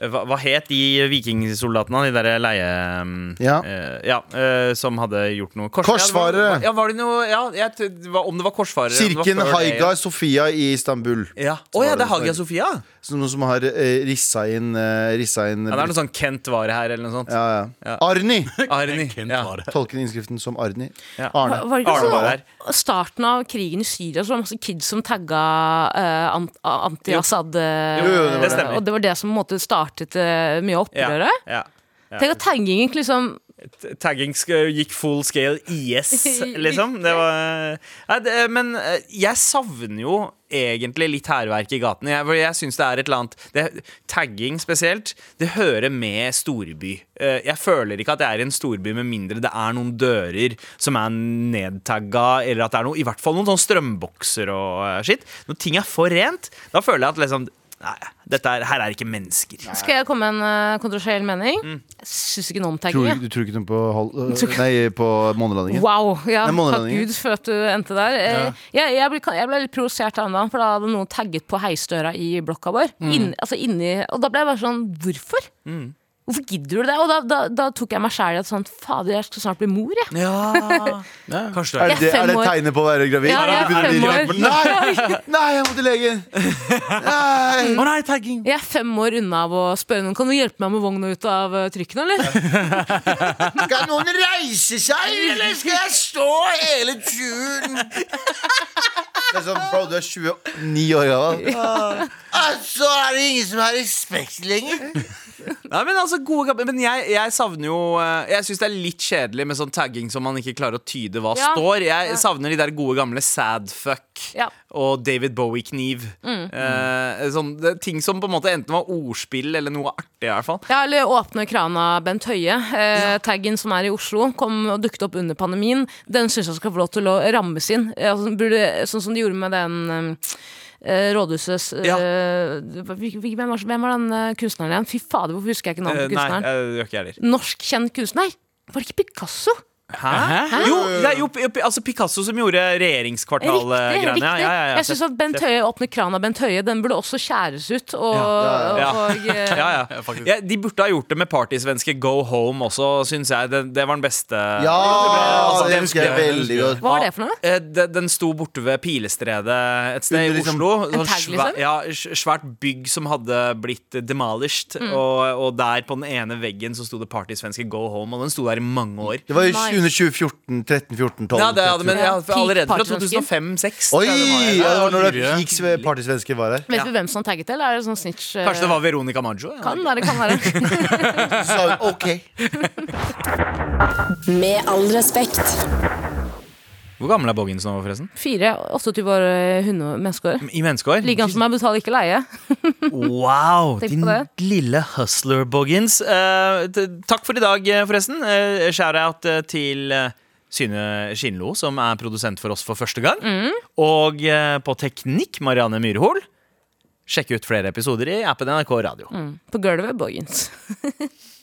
hva, hva het de vikingsoldatene? De derre leie... um, Ja. Uh, ja uh, som hadde gjort noe Kors- Korsfarere. Ja, var, ja, var det noe ja, jeg, Om det var korsfarere Kirken Haiga Sofia i Istanbul. Ja. Å ja, det er det- Hagia Sofia? Som, noen som har uh, rissa inn, uh, rissa inn Ja, det er noe sånn Kent var her, eller noe sånt. ja, ja. Ja. Arni! Arni. Kent Ja. var. Tolker innskriften som Arni. Ja. Arne. Var, var det Arne var sånn starten av krigen i Syria, så var det masse kids som tagga uh, anti-Assad eh, det stemmer. Og det var det som på en måte startet uh, mye av Ja. opprøret. Ja. Tenk at taggingen liksom Tagging gikk full scale IS, liksom. Det var Nei, det, Men eh, jeg savner jo egentlig litt hærverk i gatene. Jeg, jeg synes det er et eller annet det, Tagging spesielt, det hører med storby. Eh, Jeg føler ikke at jeg er i en storby med mindre det er noen dører som er nedtagga, eller at det er noe, i hvert fall noen sånne strømbokser og skitt. Når ting er for rent, da føler jeg at liksom Nei, dette er, her er ikke mennesker. Skal jeg komme med en uh, kontroversiell mening? Mm. Jeg syns ikke noe om tagging. du- du tror ikke noe på, nei, på månelandingen? Wow! Ja, nei, takk. Gud for at du endte der. Ja. Jeg, jeg, ble, jeg ble litt provosert av den dagen, for da hadde noen tagget på heisdøra i blokka vår. Mm. Inn, altså inni, og da ble jeg bare sånn Hvorfor? Hvorfor gidder du det? Og da, da, da tok jeg meg sjæl i at sånn Fader, jeg skal snart bli mor, jeg. Ja. Kanskje Er det det, er er det fem år. tegnet på å være gravid? Ja, er bli fem år. Nei, nei, jeg må til legen! Nei. Å nei, tagging! Jeg er fem år unna av å spørre noen Kan du hjelpe meg med vogna ut av eh, trykken, eller? Skal noen reise seg, eller skal jeg stå hele turen? Det er sånn, bro, du er 29 år gammel. Altså er det ingen som har respekt lenger. Nei, men altså, gode gamle Men jeg, jeg savner jo eh, Jeg syns det er litt kjedelig med sånn tagging som man ikke klarer å tyde hva Ja. står. Jeg savner de der gode gamle sadfuck Ja. og David Bowie-kniv. Eh, sånn, det, ting som på en måte enten var ordspill eller noe artig, i hvert fall. Ja, eller Åpne krana Bent Høie. Eh, Taggen som er i Oslo, kom og dukket opp under pandemien. Den syns jeg skal få lov til å rammes inn. Eh, Altså, burde, sånn som de gjorde med den eh, Rådhusets eh, Ja. hvem, var, hvem var den eh, kunstneren igjen? Fy fader, hvorfor husker jeg ikke Eh, navnet på nei, kunstneren? eh, det gjør ikke jeg heller. Norsk kjent kunstner? Var det ikke Picasso? Hæ? Jo, det er jo altså Picasso som gjorde regjeringskvartalgreiene. Ja, ja, ja, jeg syns at Bent Høie åpner krana Bent Høie. Den burde også skjæres ut. Og, ja. og eh, Ja, ja. Ja, de burde ha gjort det med partysvenske Go Home også, syns jeg. Det, det var den beste. Ja, Altså, det den husker jeg veldig godt. Hva var det for noe? Den, Den sto borte ved Pilestredet et sted Under i liksom- Oslo. En Sånn tag, liksom? ja, svært bygg som hadde blitt demolished. Mm. Og, og der på den ene veggen så sto det partysvenske Go Home, og den sto der i mange år. Det var jo Nice. Under 2014, 13, 14, 12. Ja, det, men Peak allerede fra 2005-2006. Oi! Ja, det var når det Tidligere. gikk partysvensker var her. Vet Ja. vi hvem som tagget eller Er det sånn snitch? eh, Kanskje det var Veronica Maggio? Ja. Kan være, kan være. Så sa hun OK. Med all respekt. Hvor gammel er Boggins nå, forresten? Fire, 28 år eh, hunde- menneskeår. I menneskeår? Like gammel som meg, betaler ikke leie. Wow, din lille hustler, Boggins. Uh, takk for i dag, eh, forresten. Uh, Shout-out til Syne Skinlo, som er produsent for oss for første gang. Mm. Og på teknikk, Marianne Myrhol. Sjekk ut flere episoder i appen NRK Radio. På gulvet, Boggins.